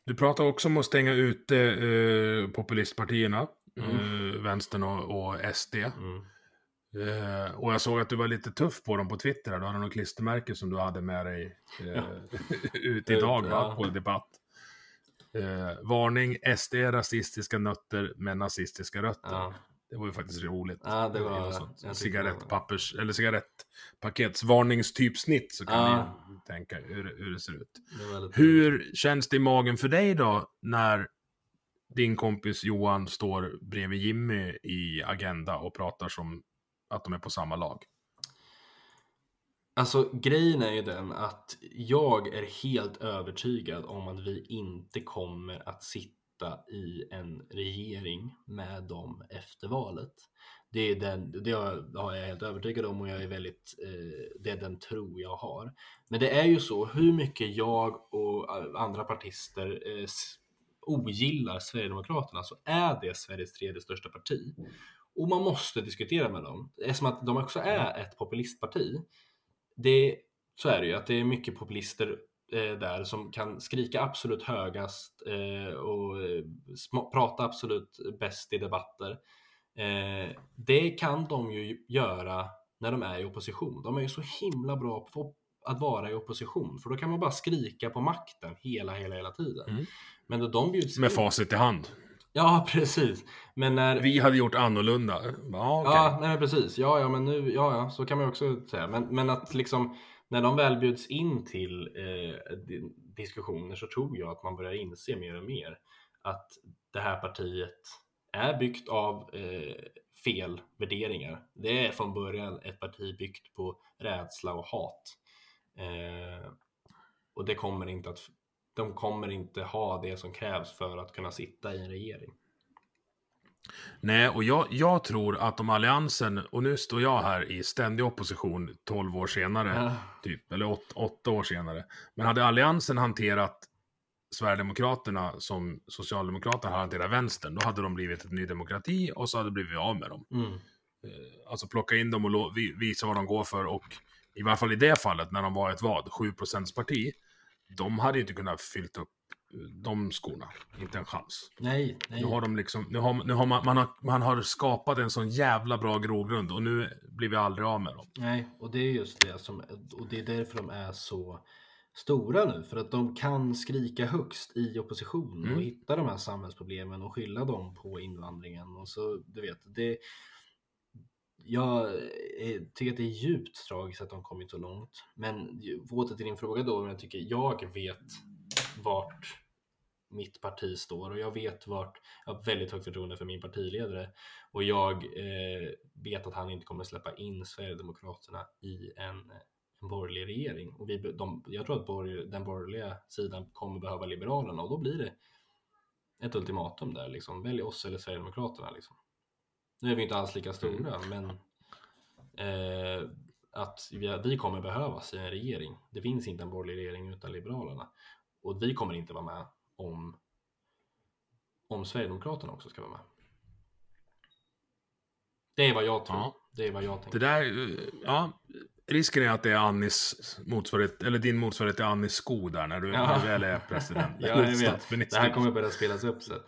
Du pratar också om att stänga ute eh, populistpartierna, Mm. eh, vänstern och, och SD. Mm. Eh, och jag såg att du var lite tuff på dem på Twitter. Du hade något klistermärke som du hade med dig eh, ut idag va? På debatt. Eh, varning, SD är rasistiska nötter med nazistiska rötter. Ja. Det var ju faktiskt roligt. Ja, det var- Cigarettpappers, eller cigarettpaketsvarningstypsnitt så kan Ja. ni tänka hur, hur det ser ut. Det Hur känns det i magen för dig då när din kompis Johan står bredvid Jimmy i Agenda och pratar som att de är på samma lag? Alltså grejen är ju den att jag är helt övertygad om att vi inte kommer att sitta i en regering med dem efter valet. Det är, den, det har jag helt övertygad om och jag är väldigt, eh, det är den tro jag har. Men det är ju så, hur mycket jag och eh, andra partister eh, ogillar Sverigedemokraterna så är det Sveriges tredje största parti. Och man måste diskutera med dem. Eftersom att de också är ett populistparti det, så är det ju att det är mycket populister eh, där som kan skrika absolut högast eh, och eh, prata absolut bäst i debatter. Eh, det kan de ju göra när de är i opposition. De är ju så himla bra på att vara i opposition för då kan man bara skrika på makten hela, hela, hela tiden. Mm. Men då de bjuds Med facit i hand. Ja, precis. Men när, Vi hade gjort annorlunda. Ja, okej. Ja, nej precis. Ja, ja, men nu, ja, ja, så kan man också säga. Men, men att liksom när de väl bjuds in till eh, diskussioner så tror jag att man börjar inse mer och mer att det här partiet är byggt av eh, fel värderingar. Det är från början ett parti byggt på rädsla och hat. Eh, och det kommer inte att de kommer inte ha det som krävs för att kunna sitta i en regering. Nej, och jag, jag tror att om Alliansen, och nu står jag här i ständig opposition 12 år senare, Ja. typ, eller 8 år senare. Men hade Alliansen hanterat Sverigedemokraterna som Socialdemokraterna har hanterat vänstern, då hade de blivit ett Ny Demokrati och så hade det blivit av med dem. Mm. Eh, Alltså plocka in dem och vi- visa vad de går för och i varje fall i det fallet när de var ett vad, 7% parti, de hade ju inte kunnat fyllt upp de skorna. Inte en chans. Nej, nej. Nu har de liksom, nu har, nu har man, man, har, man har skapat en sån jävla bra grogrund och nu blir vi aldrig av med dem. Nej, och det är just det som, och det är därför de är så stora nu, för att de kan skrika högst i opposition Mm. och hitta de här samhällsproblemen och skylla dem på invandringen och så, du vet, det jag eh, tycker att det är djupt tragiskt att de kommit så långt. Men åter till din fråga då, jag tycker jag vet vart mitt parti står och jag vet vart jag har väldigt högt förtroende för min partiledare och jag eh, vet att han inte kommer släppa in Sverigedemokraterna i en, en borgerlig regering. Och vi, de, jag tror att borg, den borgerliga sidan kommer behöva Liberalerna och då blir det ett ultimatum där liksom. Välj oss eller Sverigedemokraterna liksom. Nu är vi inte alls lika stora, men eh, att vi, vi kommer behövas i en regering. Det finns inte en borgerlig regering utan Liberalerna. Och vi kommer inte vara med om, om Sverigedemokraterna också ska vara med. Det är vad jag tror. Ja. Det är vad jag Det tänker. där, eh, ja, risken är att det är Annis motsvarighet, eller din motsvarighet till Annis sko där när du, Ja. väl är president. Ja, jag vet. Det här kommer börja spelas upp sen.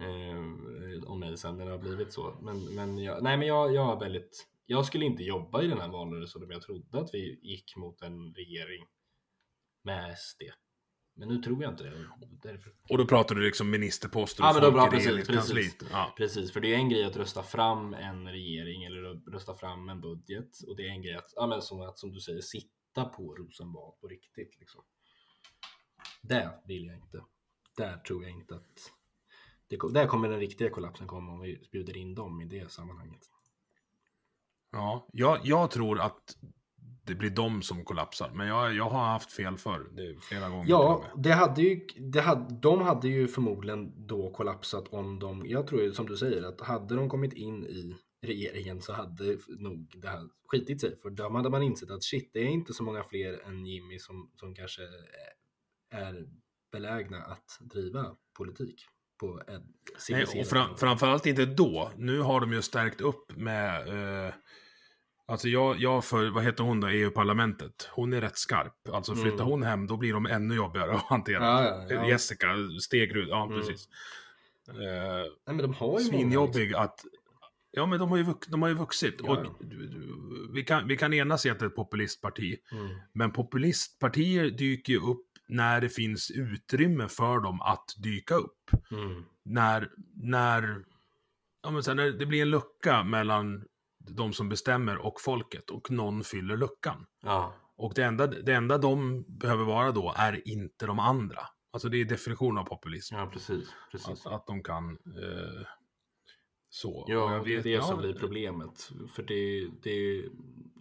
Eh, om mig sen när det har blivit så. Men, men, jag, nej, men jag, jag, har väldigt, jag skulle inte jobba i den här valrörelsen om jag trodde att vi gick mot en regering med SD. Men nu tror jag inte det. Därför, Och då pratar du liksom ministerposter och Ja, folk bra, i precis, regeringskansliet. precis. Ja. Precis, för det är en grej att rösta fram en regering eller rösta fram en budget och det är en grej att, ja, men som, att som du säger, sitta på Rosenbad på riktigt. Liksom. Det vill jag inte. Där tror jag inte att... Det, där kommer den riktiga kollapsen komma om vi bjuder in dem i det sammanhanget. Ja, jag, jag tror att det blir de som kollapsar. Men jag, jag har haft fel förr. Flera gånger. Ja, det hade ju, det hade, de hade ju förmodligen då kollapsat om de, jag tror ju som du säger att hade de kommit in i regeringen så hade nog det här skitit sig. För då hade man insett att shit, det är inte så många fler än Jimmy som, som kanske är belägna att driva politik på en Nej, och fram, framförallt inte då. Nu har de ju stärkt upp med... Eh, alltså jag, jag för, vad heter hon då, EU-parlamentet? Hon är rätt skarp. Alltså flyttar Mm. hon hem, då blir de ännu jobbigare att hantera. Ja, ja, ja. Jessica Stegrud, ja Mm. precis. Eh, Nej, men de har ju svinjobbig liksom. att... Ja, men de har ju, de har ju vuxit. Och vi, kan, vi kan enas i att det är ett populistparti. Mm. Men populistpartier dyker ju upp när det finns utrymme för dem att dyka upp. Mm. När, när, ja, men sen när det blir en lucka mellan de som bestämmer och folket och någon fyller luckan. Ja, Och det enda, det enda de behöver vara då är inte de andra. Alltså det är definitionen av populism. ja, precis. precis. Att, att de kan eh, så. Ja, jag det är vet- det ja, som blir problemet. För det, det är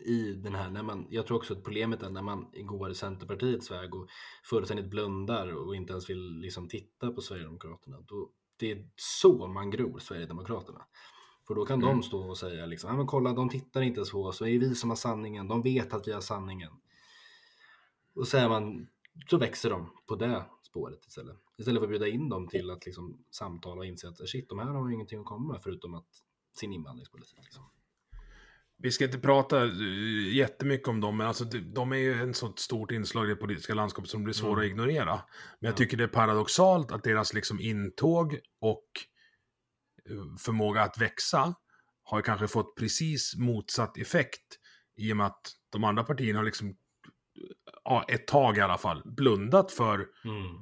i den här, när man, jag tror också att problemet är när man går Centerpartiets väg och fullständigt blundar och inte ens vill liksom titta på Sverigedemokraterna. Då, det är så man gror Sverigedemokraterna. För då kan Mm. de stå och säga liksom, men kolla de tittar inte ens på oss, det är vi som har sanningen, de vet att vi har sanningen. Och så, är man, så växer de på det spåret istället. Istället för att bjuda in dem till att liksom samtala och inse att shit, de här har ingenting att komma med förutom att sin invandringspolitik. Liksom. Vi ska inte prata eh, jättemycket om dem, men alltså, de, är ju en så stort inslag i det politiska landskapet som blir svåra Mm. att ignorera. Men jag Ja. tycker det är paradoxalt att deras liksom intåg och förmåga att växa har kanske fått precis motsatt effekt i och med att de andra partierna har liksom, ja, ett tag i alla fall, blundat för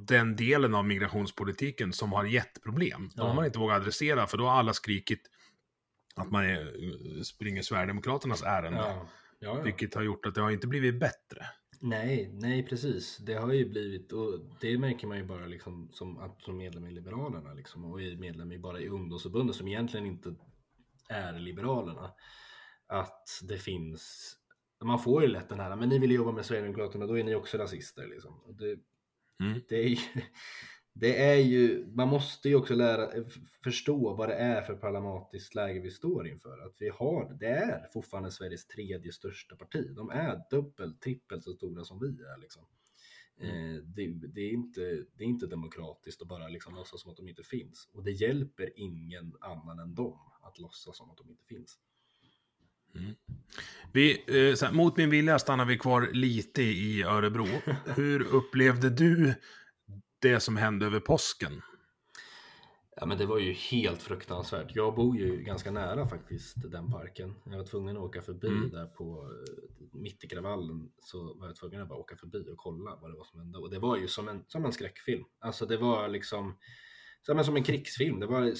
den delen av migrationspolitiken som har gett problem. De har Ja. man inte vågat adressera, för då har alla skrikit att man är, springer Sverigedemokraternas ärende. Ja. Ja, ja. Vilket har gjort att det har inte blivit bättre. Nej, nej precis. Det har ju blivit, och det märker man ju bara liksom som, att som medlem i Liberalerna liksom, och är medlem i bara i ungdomsförbundet som egentligen inte är Liberalerna. Att det finns, man får ju lätt den här, men ni vill jobba med Sverigedemokraterna, då är ni också rasister liksom. Det, Mm. det, är ju, det är ju, man måste ju också lära, förstå vad det är för parlamentariskt läge vi står inför. Att vi har, det är fortfarande Sveriges tredje största parti. De är dubbelt, trippelt så stora som vi är. Liksom. Eh, det, det, är inte, det är inte demokratiskt att bara liksom låtsas som att de inte finns. Och det hjälper ingen annan än dem att låtsas som att de inte finns. Vi, eh, så här, mot min vilja stannar vi kvar lite i Örebro. Hur upplevde du det som hände över påsken? Ja men det var ju helt fruktansvärt. Jag bor ju ganska nära faktiskt den parken. Jag var tvungen att åka förbi Mm. där på eh, mitt i kravallen så var jag tvungen att bara åka förbi och kolla vad det var som hände. Och det var ju som en, som en skräckfilm. Alltså det var liksom men som en krigsfilm. Det var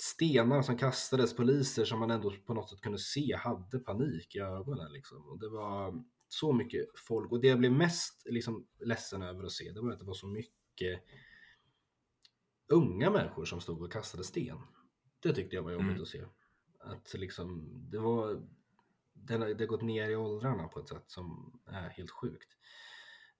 stenar som kastades, poliser som man ändå på något sätt kunde se hade panik i ögonen. Liksom. Och det var så mycket folk och det jag blev mest liksom, ledsen över att se det var att det var så mycket unga människor som stod och kastade sten. Det tyckte jag var jobbigt Mm. att se. Att liksom, det var det har, det har gått ner i åldrarna på ett sätt som är helt sjukt.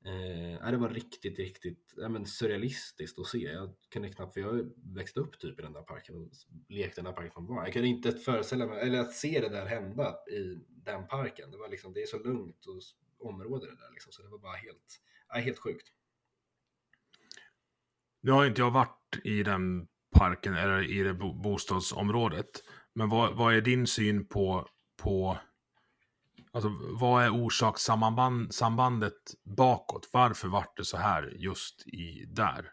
Eh, det var riktigt, riktigt ja, men surrealistiskt att se. Jag kunde knappt, för jag växte upp typ i den där parken och lekte i den där parken från barn. Jag kunde inte föreställa mig, eller att se det där hända i den parken. Det var liksom, det är så lugnt och område det där liksom, så det var bara helt, ja, helt sjukt. Nu har inte jag varit i den parken eller i det bo- bostadsområdet. Men vad, vad är din syn på, på alltså, vad är orsakssambandet bakåt? Varför vart det så här just i där?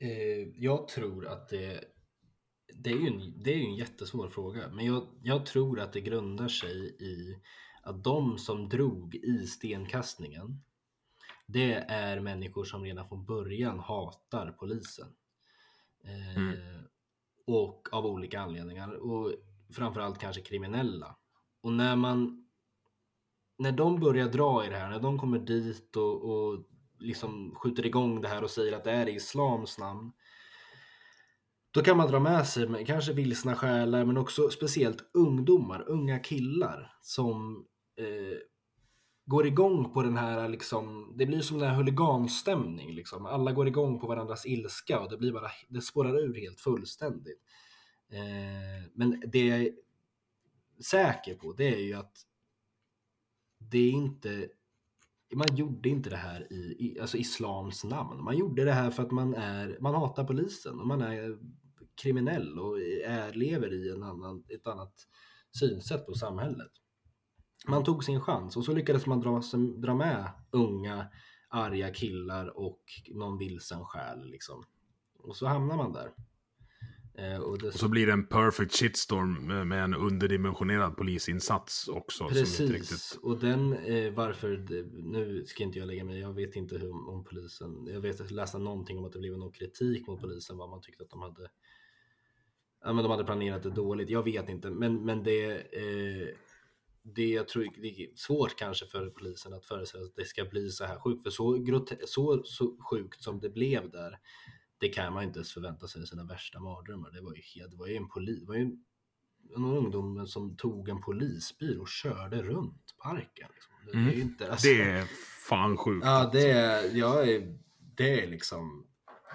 Eh, jag tror att det, det, är ju en, det är ju en jättesvår fråga, men jag, jag tror att det grundar sig i att de som drog i stenkastningen, det är människor som redan från början hatar polisen. Eh, Mm. Och av olika anledningar, och framförallt kanske kriminella. Och när man när de börjar dra i det här, när de kommer dit och, och liksom skjuter igång det här och säger att det är i islams namn. Då kan man dra med sig med kanske vilsna själar men också speciellt ungdomar, unga killar som eh, går igång på den här liksom, det blir som den här huliganstämning liksom. Alla går igång på varandras ilska och det blir bara, det spårar ur helt fullständigt. Eh, men det jag är säker på det är ju att det är inte man gjorde inte det här i, i alltså islams namn. Man gjorde det här för att man är man hatar polisen och man är kriminell och är, lever i en annan, ett annat synsätt på samhället. Man tog sin chans och så lyckades man dra, dra med unga arga killar och någon vilsen själ liksom. Och så hamnar man där. Eh, och det, Och så blir det en perfect shitstorm med, en underdimensionerad polisinsats också. Precis, riktigt... och den eh, varför, nu ska inte jag lägga mig jag vet inte hur om polisen, jag vet läste någonting om att det blev någon kritik mot polisen, vad man tyckte att de hade Ja men de hade planerat det dåligt, jag vet inte, men, men det eh, det jag tror det är svårt kanske för polisen att föreställa sig att det ska bli så här sjukt, för så, så, så sjukt som det blev där, det kan man inte ens förvänta sig i sina värsta mardrömmar. Det var ju, det var ju en polis, det var ju någon ungdom som tog en polisbil och körde runt parken. Liksom. Det, det är inte, alltså, Det är fan sjukt. Ja, det är, jag är, det är liksom,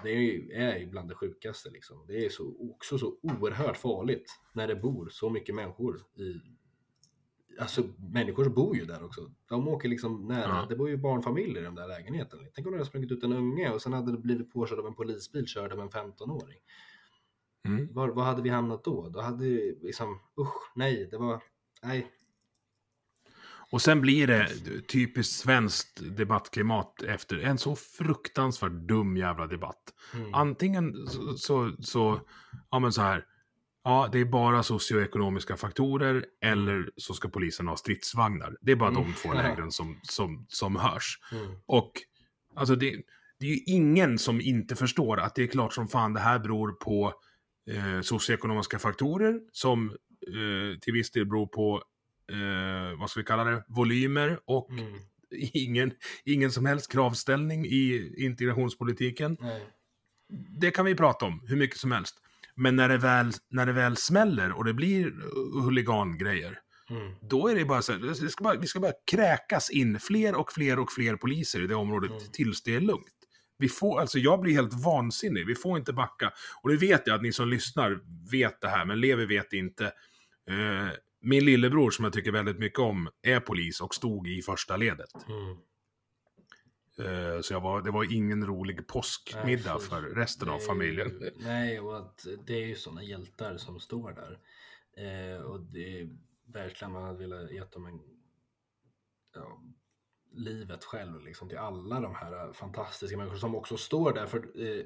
det är, är bland det sjukaste liksom. Det är så, också så oerhört farligt när det bor så mycket människor i, alltså människor bor ju där också. De åker liksom nära, Ja. det bor ju barnfamiljer i den där lägenheten. Tänk om det hade sprungit ut en unge och sen hade det blivit påkörd av en polisbil körd av en 15-åring. Mm. Var, var hade vi hamnat då? Då hade vi liksom, usch, nej, det var, nej. Och sen blir det typiskt svenskt debattklimat efter en så fruktansvärt dum jävla debatt. Mm. Antingen så, så, så, ja men så här, ja det är bara socioekonomiska faktorer eller så ska polisen ha stridsvagnar. Det är bara Mm. de två lägren som, som, som hörs. Mm. Och alltså det, det är ju ingen som inte förstår att det är klart som fan det här beror på eh, socioekonomiska faktorer som eh, till viss del beror på, eh, vad ska vi kalla det, volymer och Mm. ingen, ingen som helst kravställning i integrationspolitiken. Nej. Det kan vi prata om hur mycket som helst. Men när det väl, när det väl smäller och det blir huligangrejer, Mm. då är det bara så här, det ska bara, vi ska bara kräkas in fler och fler och fler poliser i det området Mm. tills det är lugnt. Vi får, alltså jag blir helt vansinnig, vi får inte backa. Och det vet jag att ni som lyssnar vet det här, men Levi vet inte. Eh, min lillebror som jag tycker väldigt mycket om är polis och stod i första ledet. Mm. Eh, så jag var, det var ingen rolig påskmiddag för resten av familjen. Nej, och att det är ju sådana hjältar som står där. Eh, och det är verkligen man hade velat ge dem en, ja, livet själv liksom, till alla de här fantastiska människor som också står där. För eh,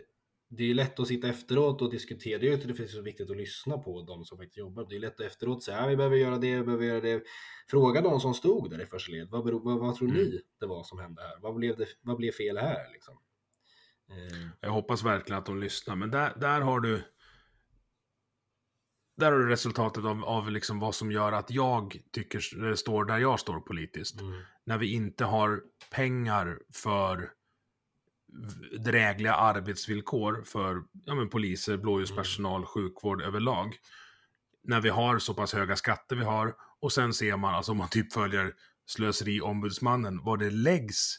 det är lätt att sitta efteråt och diskutera. Det är ju det finns så viktigt att lyssna på de som faktiskt jobbar. Det är lätt att efteråt säga vi behöver göra det, vi behöver göra det. Fråga de som stod där i första led. Vad, vad, vad tror Mm. ni det var som hände här? Vad blev, det, vad blev fel här? Liksom? Eh, Jag hoppas verkligen att de lyssnar, men där, där har du... där har du resultatet av, av liksom vad som gör att jag tycker, står där jag står politiskt. Mm. När vi inte har pengar för drägliga arbetsvillkor för ja, men poliser, blåljuspersonal, sjukvård överlag. När vi har så pass höga skatter vi har och sen ser man, alltså om man typ följer slöseriombudsmannen, vad det läggs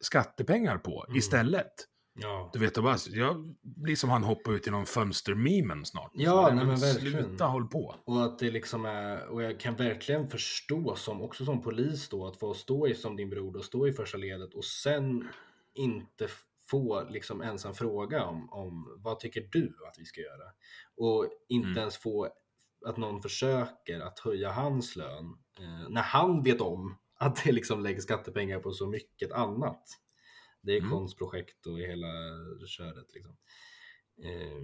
skattepengar på Mm. istället. Ja. Du vet, bara, jag blir som han hoppar ut i någon fönstermimen snart. Ja, nej, men verkligen. Sluta håll på. Och att det liksom är, och jag kan verkligen förstå som, också som polis då, att få stå i som din bror och stå i första ledet och sen inte få liksom ens en fråga om, om vad tycker du att vi ska göra? Och inte Mm. ens få att någon försöker att höja hans lön eh, när han vet om att det liksom läggs skattepengar på så mycket annat. Det är Mm. konstprojekt och hela köret liksom. Eh,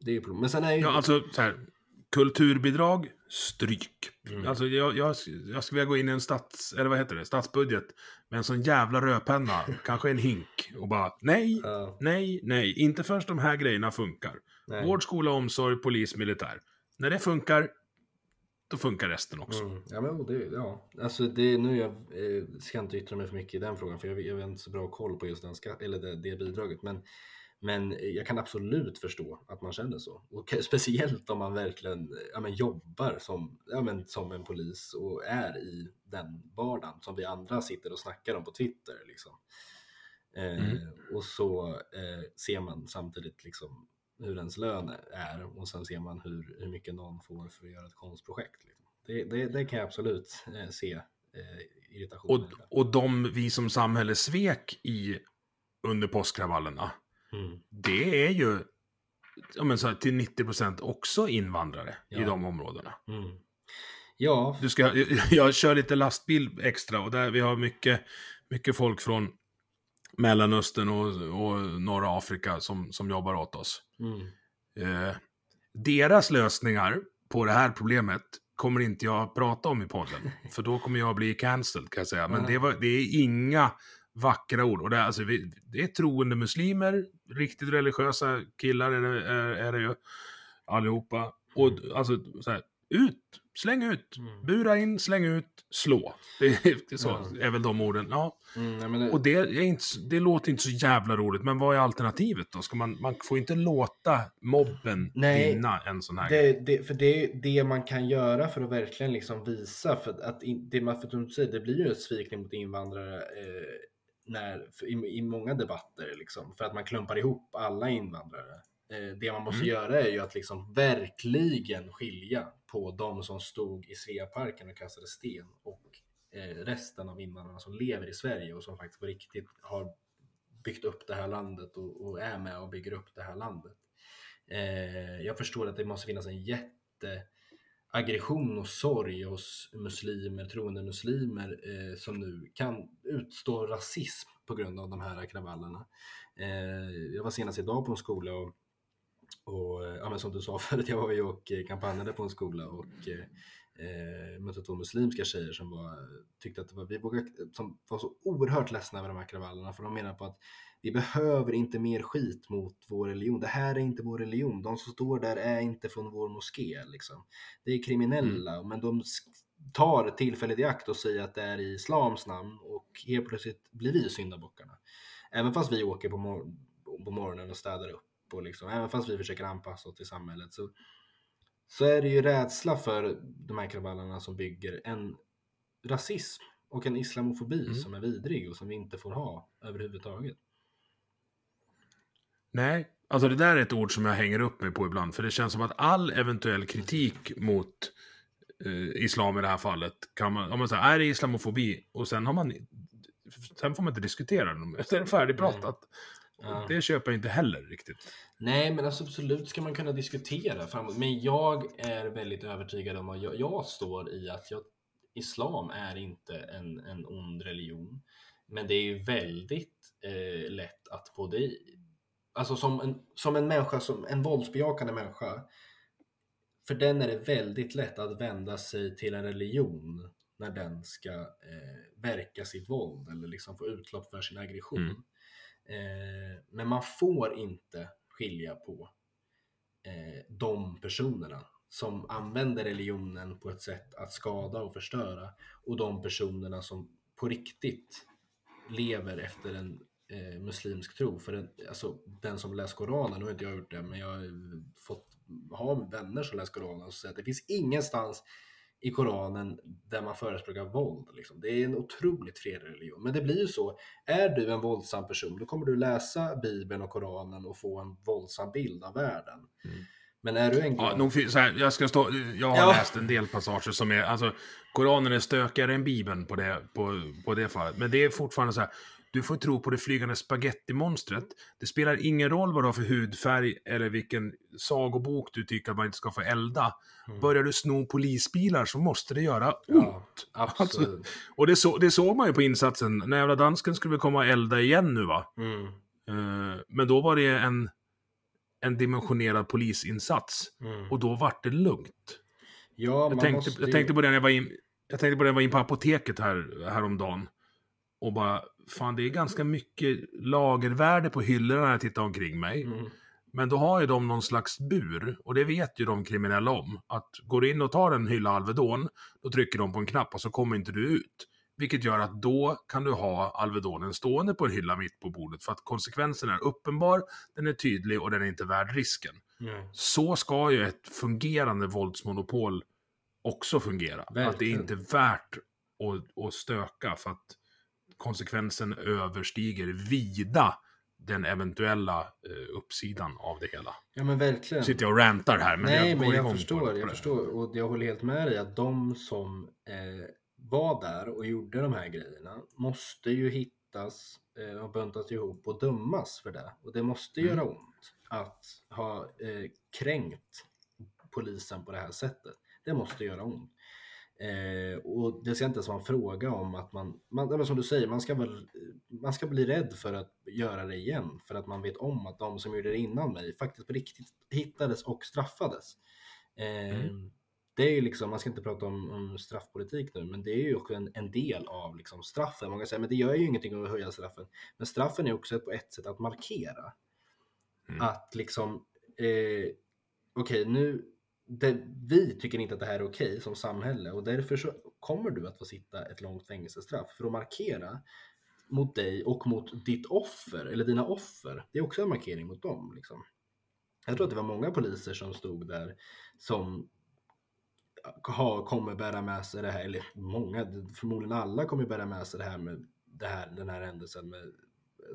det är ju problem. Men sen är ju... Ja, alltså så här, kulturbidrag, stryk. Mm. Alltså jag, jag, jag skulle vilja gå in i en stats, eller vad heter det, statsbudget med en sån jävla rödpenna, kanske en hink och bara nej, Ja, nej, nej, inte förrän de här grejerna funkar. nej. Vård, skola, omsorg, polis, militär. När det funkar, då funkar resten också. Mm. Ja, men det, ja. Alltså det, nu jag, eh, ska jag inte yttra mig för mycket i den frågan för jag, jag har inte så bra koll på just den eller det, det bidraget. Men, men jag kan absolut förstå att man känner så. Och speciellt om man verkligen ja, men jobbar som, ja, men som en polis och är i den vardagen som vi andra sitter och snackar om på Twitter. Liksom. Eh, Mm. Och så eh, ser man samtidigt liksom hur ens lön är och sen ser man hur, hur mycket någon får för att göra ett konstprojekt. Liksom. Det, det, det kan jag absolut eh, se eh, irritationen Och, och de vi som samhälle svek i under påskkravallerna, Mm. det är ju ja, men så här, till 90% också invandrare i Ja. de områdena. Mm. Ja, Du ska, jag, jag kör lite lastbil extra och där vi har mycket, mycket folk från Mellanöstern och, och norra Afrika som, som jobbar åt oss. mm. Eh, deras lösningar på det här problemet kommer inte jag prata om i podden. För då kommer jag bli cancelled kan jag säga. Men det, var, det är inga vackra ord. Och det, är, alltså, vi, det är troende muslimer, riktigt religiösa killar är det, är, är det ju. Allihopa. Och alltså, så här, ut, släng ut, Mm. bura in, släng ut, slå. Det är, det är så, Ja. är väl de orden. Ja. Mm, det, Och det, är inte, det låter inte så jävla roligt, men vad är alternativet då? Ska man, man får inte låta mobben Nej, vinna en sån här det, det, för det är det man kan göra för att verkligen liksom visa, för att in, det man för att säger, det blir ju ett svikning mot invandrare eh, när, i, i många debatter, liksom, för att man klumpar ihop alla invandrare. Eh, det man måste Mm. göra är ju att liksom verkligen skilja på de som stod i Sveaparken och kastade sten och eh, resten av invandrarna som lever i Sverige och som faktiskt på riktigt har byggt upp det här landet och, och är med och bygger upp det här landet. Eh, jag förstår att det måste finnas en aggression och sorg hos muslimer, troende muslimer eh, som nu kan utstå rasism på grund av de här kravallerna. Eh, jag var senast idag på en skola och, och eh, ja, men som du sa förut, jag var ju och eh, kampanjade på en skola och eh, eh, mötte två muslimska tjejer som var, tyckte att det var, vi vågade, som var så oerhört ledsna över de här kravallerna för de menar på att vi behöver inte mer skit mot vår religion. Det här är inte vår religion. De som står där är inte från vår moské. Liksom. Det är kriminella, men de tar tillfället i akt och säger att det är i islams namn och helt plötsligt blir vi syndabockarna. Även fast vi åker på, mor- på morgonen och städar upp och liksom, även fast vi försöker anpassa oss till samhället så, så är det ju rädsla för de här kravallerna som bygger en rasism och en islamofobi Mm. som är vidrig och som vi inte får ha överhuvudtaget. Nej, alltså det där är ett ord som jag hänger upp mig på ibland. För det känns som att all eventuell kritik mot eh, islam i det här fallet kan man, om man säger är det islamofobi? Och sen har man, sen får man inte diskutera det. Sen är det färdigpratat. Ja. Det köper jag inte heller riktigt. Nej, men alltså absolut ska man kunna diskutera framåt. Men jag är väldigt övertygad om att jag, jag står i att jag, islam är inte en, en ond religion. Men det är ju väldigt eh, lätt att både Alltså som en, som en människa, som en våldsbejakande människa. För den är det väldigt lätt att vända sig till en religion när den ska eh, verka sitt våld eller liksom få utlopp för sin aggression. Mm. Eh, men man får inte skilja på eh, de personerna som använder religionen på ett sätt att skada och förstöra och de personerna som på riktigt lever efter en eh, muslimsk tro. För den, alltså, den som läser Koranen, nu har inte jag gjort det, men jag har fått ha vänner som läser Koranen och säger att det finns ingenstans i Koranen där man förespråkar våld. Liksom. Det är en otroligt fredlig religion. Men det blir ju så, är du en våldsam person, då kommer du läsa Bibeln och Koranen och få en våldsam bild av världen. Mm. Men är du en ja, nog, så här, jag, ska stå, jag har ja. läst en del passager som är, alltså Koranen är stökigare än Bibeln på det, på, på det fallet. Men det är fortfarande så här, du får tro på det flygande spagettimonstret. Det spelar ingen roll vad du har för hudfärg eller vilken sagobok du tycker att man inte ska få elda. Mm. Börjar du sno polisbilar så måste det göra ont. Ja, alltså, och det, så, det, såg man ju på insatsen. När jävla dansken skulle komma och elda igen nu va. Mm. Uh, men då var det en, en dimensionerad polisinsats. Mm. Och då vart det lugnt. Ja, jag, tänkte, ju... jag tänkte på det när jag var in, jag tänkte på det när jag var in på apoteket här, häromdagen. Och bara, fan det är ganska mycket lagervärde på hyllorna när jag tittar omkring mig. Mm. Men då har ju de någon slags bur, och det vet ju de kriminella om. Att går du in och tar en hylla Alvedon, då trycker de på en knapp och så kommer inte du ut. Vilket gör att då kan du ha Alvedonen stående på en hylla mitt på bordet för att konsekvensen är uppenbar, den är tydlig och den är inte värd risken. Mm. Så ska ju ett fungerande våldsmonopol också fungera. Verkligen. Att det är inte värt att, att stöka för att konsekvensen överstiger vida den eventuella eh, uppsidan av det hela. Ja men verkligen. Nu sitter jag och rantar här. Men Nej jag men jag förstår, jag förstår och jag håller helt med dig att de som eh, var där och gjorde de här grejerna måste ju hittas eh, och buntas ihop och dömas för det. Och det måste mm. göra ont att ha eh, kränkt polisen på det här sättet. Det måste göra ont. Eh, och det ska inte ens vara en fråga om att man, man som du säger, man ska, väl, man ska bli rädd för att göra det igen. För att man vet om att de som gjorde det innan mig faktiskt på riktigt hittades och straffades. Eh, mm. Det är ju liksom, man ska inte prata om, om, straffpolitik nu, men det är ju också en, en del av liksom straffen. Många säger, men det gör ju ingenting att höja straffen. Men straffen är också på ett sätt att markera. Mm. Att liksom, eh, okej okay, nu det, vi tycker inte att det här är okej okay som samhälle och därför så kommer du att få sitta ett långt fängelsestraff för att markera mot dig och mot ditt offer eller dina offer. Det är också en markering mot dem. Liksom. Jag tror att det var många poliser som stod där som har, kommer bära med sig det här, eller många, förmodligen alla kommer bära med sig det här med det här, den här händelsen med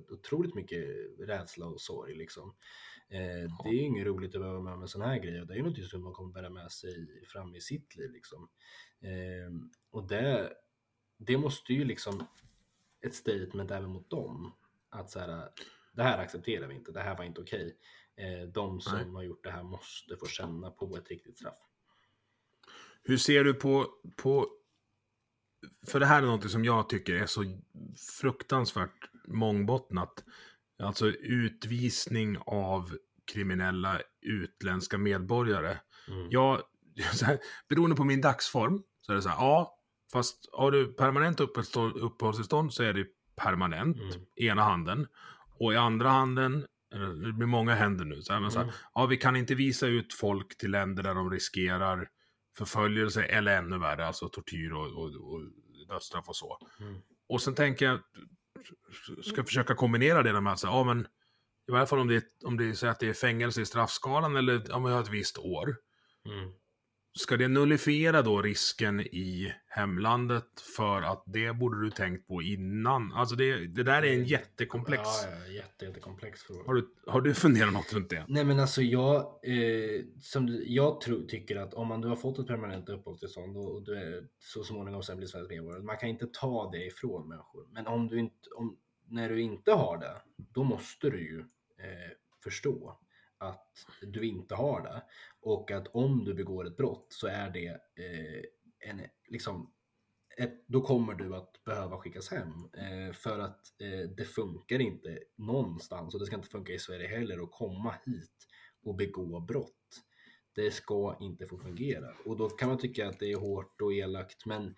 otroligt mycket rädsla och sorg. Liksom. Eh, det är ju inget roligt att behöva med om en sån här grej och det är ju någonting som man kommer bära med sig fram i sitt liv. Liksom. Eh, och det, det måste ju liksom ett statement även mot dem. Att så här, det här accepterar vi inte, det här var inte okej. Eh, de som Nej. har gjort det här måste få känna på ett riktigt straff. Hur ser du på, på för det här är något som jag tycker är så fruktansvärt mångbottnat. Alltså utvisning av kriminella utländska medborgare. Mm. Jag, så här, beroende på min dagsform så är det så här, ja, fast har du permanent uppehållstillstånd så är det permanent, mm. ena handen. Och i andra handen, det blir många händer nu, så här, men så här, mm. ja, vi kan inte visa ut folk till länder där de riskerar förföljelse eller ännu värre, alltså tortyr och, och, och dödsstraff och så. Mm. Och sen tänker jag, ska försöka kombinera det med att säga, ja men i varje fall om det, om det så att det är fängelse i straffskalan eller om vi har ett visst år. Mm. Ska det nullifiera då risken i hemlandet för att det borde du tänkt på innan? Alltså det, det där är en jättekomplex... Ja, ja jätte, jättekomplex fråga. Har du, har du funderat något runt det? Nej men alltså jag, eh, som, jag tror, tycker att om man du har fått ett permanent uppehållstillstånd och, och du är så småningom sen blir svensk medborgare, man kan inte ta det ifrån människor. Men om du inte, om, när du inte har det, då måste du ju eh, förstå att du inte har det. Och att om du begår ett brott så är det eh, en, liksom, ett, då kommer du att behöva skickas hem. Eh, för att eh, det funkar inte någonstans och det ska inte funka i Sverige heller att komma hit och begå brott. Det ska inte få fungera. Och då kan man tycka att det är hårt och elakt men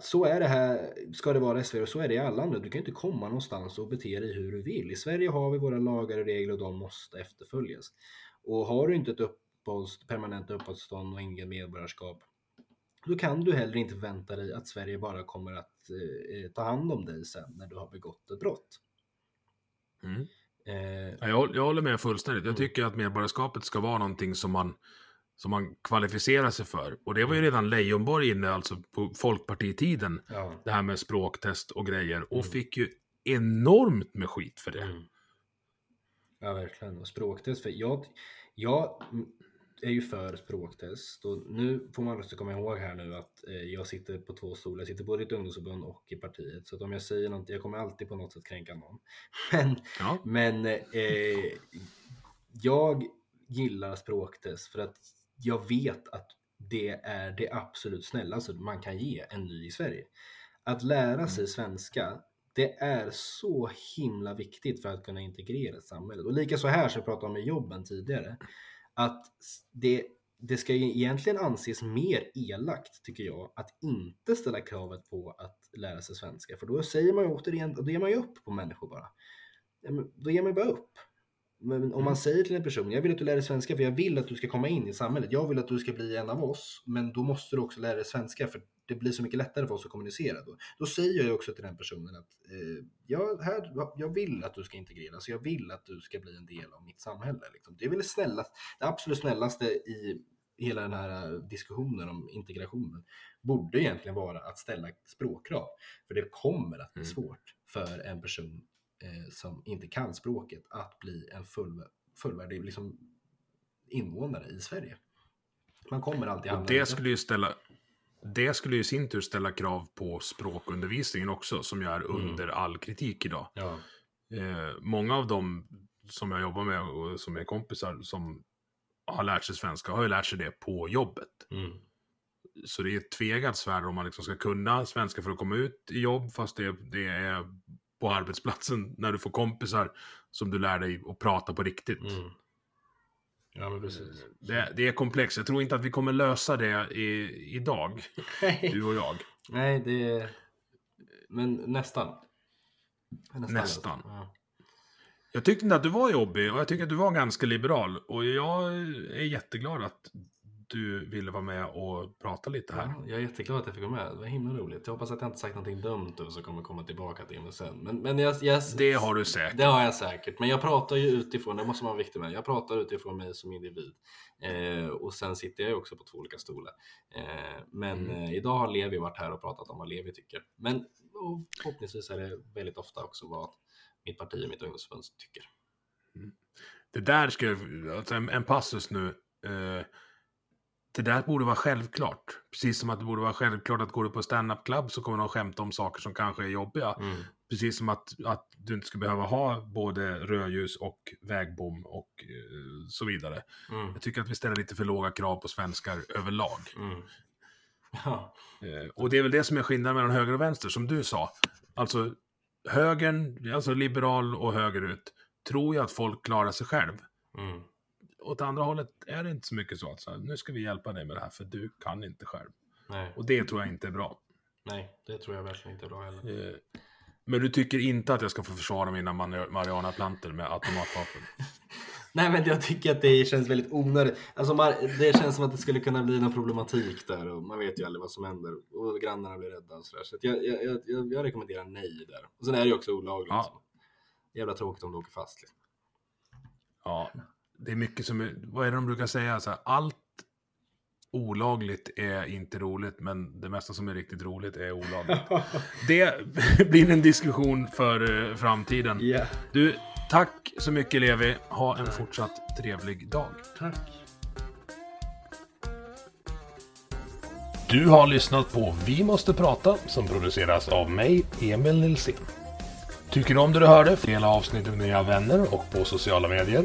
så är det här, ska det vara i Sverige och så är det i alla andra. Du kan inte komma någonstans och bete dig hur du vill. I Sverige har vi våra lagar och regler och de måste efterföljas. Och har du inte ett upp, uppehålls, permanenta uppehållstillstånd och inget medborgarskap. Då kan du heller inte förvänta dig att Sverige bara kommer att eh, ta hand om dig sen när du har begått ett brott. Mm. Eh, Ja, Jag, jag håller med fullständigt. Jag Mm. tycker att medborgarskapet ska vara någonting som man, som man kvalificerar sig för. Och det var ju redan Leijonborg inne, alltså på Folkpartitiden, ja. det här med språktest och grejer. Och Mm. fick ju enormt med skit för det. Mm. Ja, verkligen. Och språktest. För jag, jag är ju för språktest och nu får man också komma ihåg här nu att eh, jag sitter på två stolar. Jag sitter både i ett ungdomsförbund och i partiet. Så att om jag säger något, jag kommer alltid på något sätt kränka någon. Men, Ja. men eh, jag gillar språktest för att jag vet att det är det absolut snällaste man kan ge en ny i Sverige. Att lära sig svenska, det är så himla viktigt för att kunna integrera samhället. Och lika så här som jag pratade om med jobben tidigare, att det, det ska ju egentligen anses mer elakt tycker jag att inte ställa kravet på att lära sig svenska. För då säger man ju återigen, då ger man ju upp på människor bara. Då ger man ju bara upp. Men om man säger till en person, jag vill att du lär dig svenska för jag vill att du ska komma in i samhället. Jag vill att du ska bli en av oss, men då måste du också lära dig svenska för det blir så mycket lättare för oss att kommunicera. Då, då säger jag också till den personen att eh, jag, här, jag vill att du ska integreras, jag vill att du ska bli en del av mitt samhälle. Liksom. Det är väl det snällaste, det absolut snällaste i hela den här eh, diskussionen om integrationen borde egentligen vara att ställa språkkrav. För det kommer att bli Mm. svårt för en person eh, som inte kan språket att bli en full, fullvärdig liksom, invånare i Sverige. Man kommer alltid Och hamna det skulle ju ställa det skulle ju i sin tur ställa krav på språkundervisningen också, som ju är Mm. under all kritik idag. Ja. Eh, många av dem som jag jobbar med och som är kompisar som har lärt sig svenska har ju lärt sig det på jobbet. Mm. Så det är ett tvegat svärd om man liksom ska kunna svenska för att komma ut i jobb, fast det, det är på arbetsplatsen när du får kompisar som du lär dig att prata på riktigt. Mm. Ja, men precis. Det, det är komplext. Jag tror inte att vi kommer lösa det i, idag, du och jag. Nej, det är... Men nästan. Nästan. Ja. Jag tyckte inte att du var jobbig och jag tycker att du var ganska liberal. Och jag är jätteglad att du ville vara med och prata lite här. Ja, jag är jätteglad att jag fick vara med. Det var himla roligt. Jag hoppas att jag inte sagt någonting dumt och så kommer komma tillbaka till det sen. Men, men jag, jag, Det har du säkert. Det har jag säkert. Men jag pratar ju utifrån, det måste man vara viktig med. Jag pratar utifrån mig som individ. Eh, och sen sitter jag ju också på två olika stolar. Eh, men Mm. eh, idag har Levi varit här och pratat om vad Levi tycker. Men och förhoppningsvis är det väldigt ofta också vad mitt parti och mitt ungdomsförbund tycker. Det där ska alltså en, en passus nu. Eh, det där borde vara självklart. Precis som att det borde vara självklart att går du på stand-up club så kommer de att skämta om saker som kanske är jobbiga. Mm. Precis som att, att du inte ska behöva ha både rödljus och vägbom och eh, så vidare. Mm. Jag tycker att vi ställer lite för låga krav på svenskar överlag. Mm. Ja. Eh, och det är väl det som är skillnaden mellan höger och vänster, som du sa. Alltså, högern, alltså liberal och högerut, tror ju att folk klarar sig själv. Åt andra hållet är det inte så mycket så att så här, nu ska vi hjälpa dig med det här, för du kan inte själv. Nej. Och det tror jag inte är bra. Nej, det tror jag verkligen inte är bra heller. Eh, men du tycker inte att jag ska få försvara mina mari- marijuanaplantor med automatvapen? Nej men jag tycker att det känns väldigt onödigt. Alltså det känns som att det skulle kunna bli någon problematik där och man vet ju aldrig vad som händer. Och grannarna blir rädda och sådär. Så att jag, jag, jag, jag rekommenderar nej där. Och sen är det ju också olagligt. Ja. Så. Jävla tråkigt om du åker fast. Liksom. Ja, det är mycket som vad är det de brukar säga? Så här, allt olagligt är inte roligt, men det mesta som är riktigt roligt är olagligt. Det blir en diskussion för eh, framtiden. Ja, Du, tack så mycket Levi. Ha en fortsatt trevlig dag. tack. Du har lyssnat på Vi måste prata som produceras av mig, Emil Nilsson. Tycker du om det du hörde? Dela avsnittet med dina vänner och på sociala medier.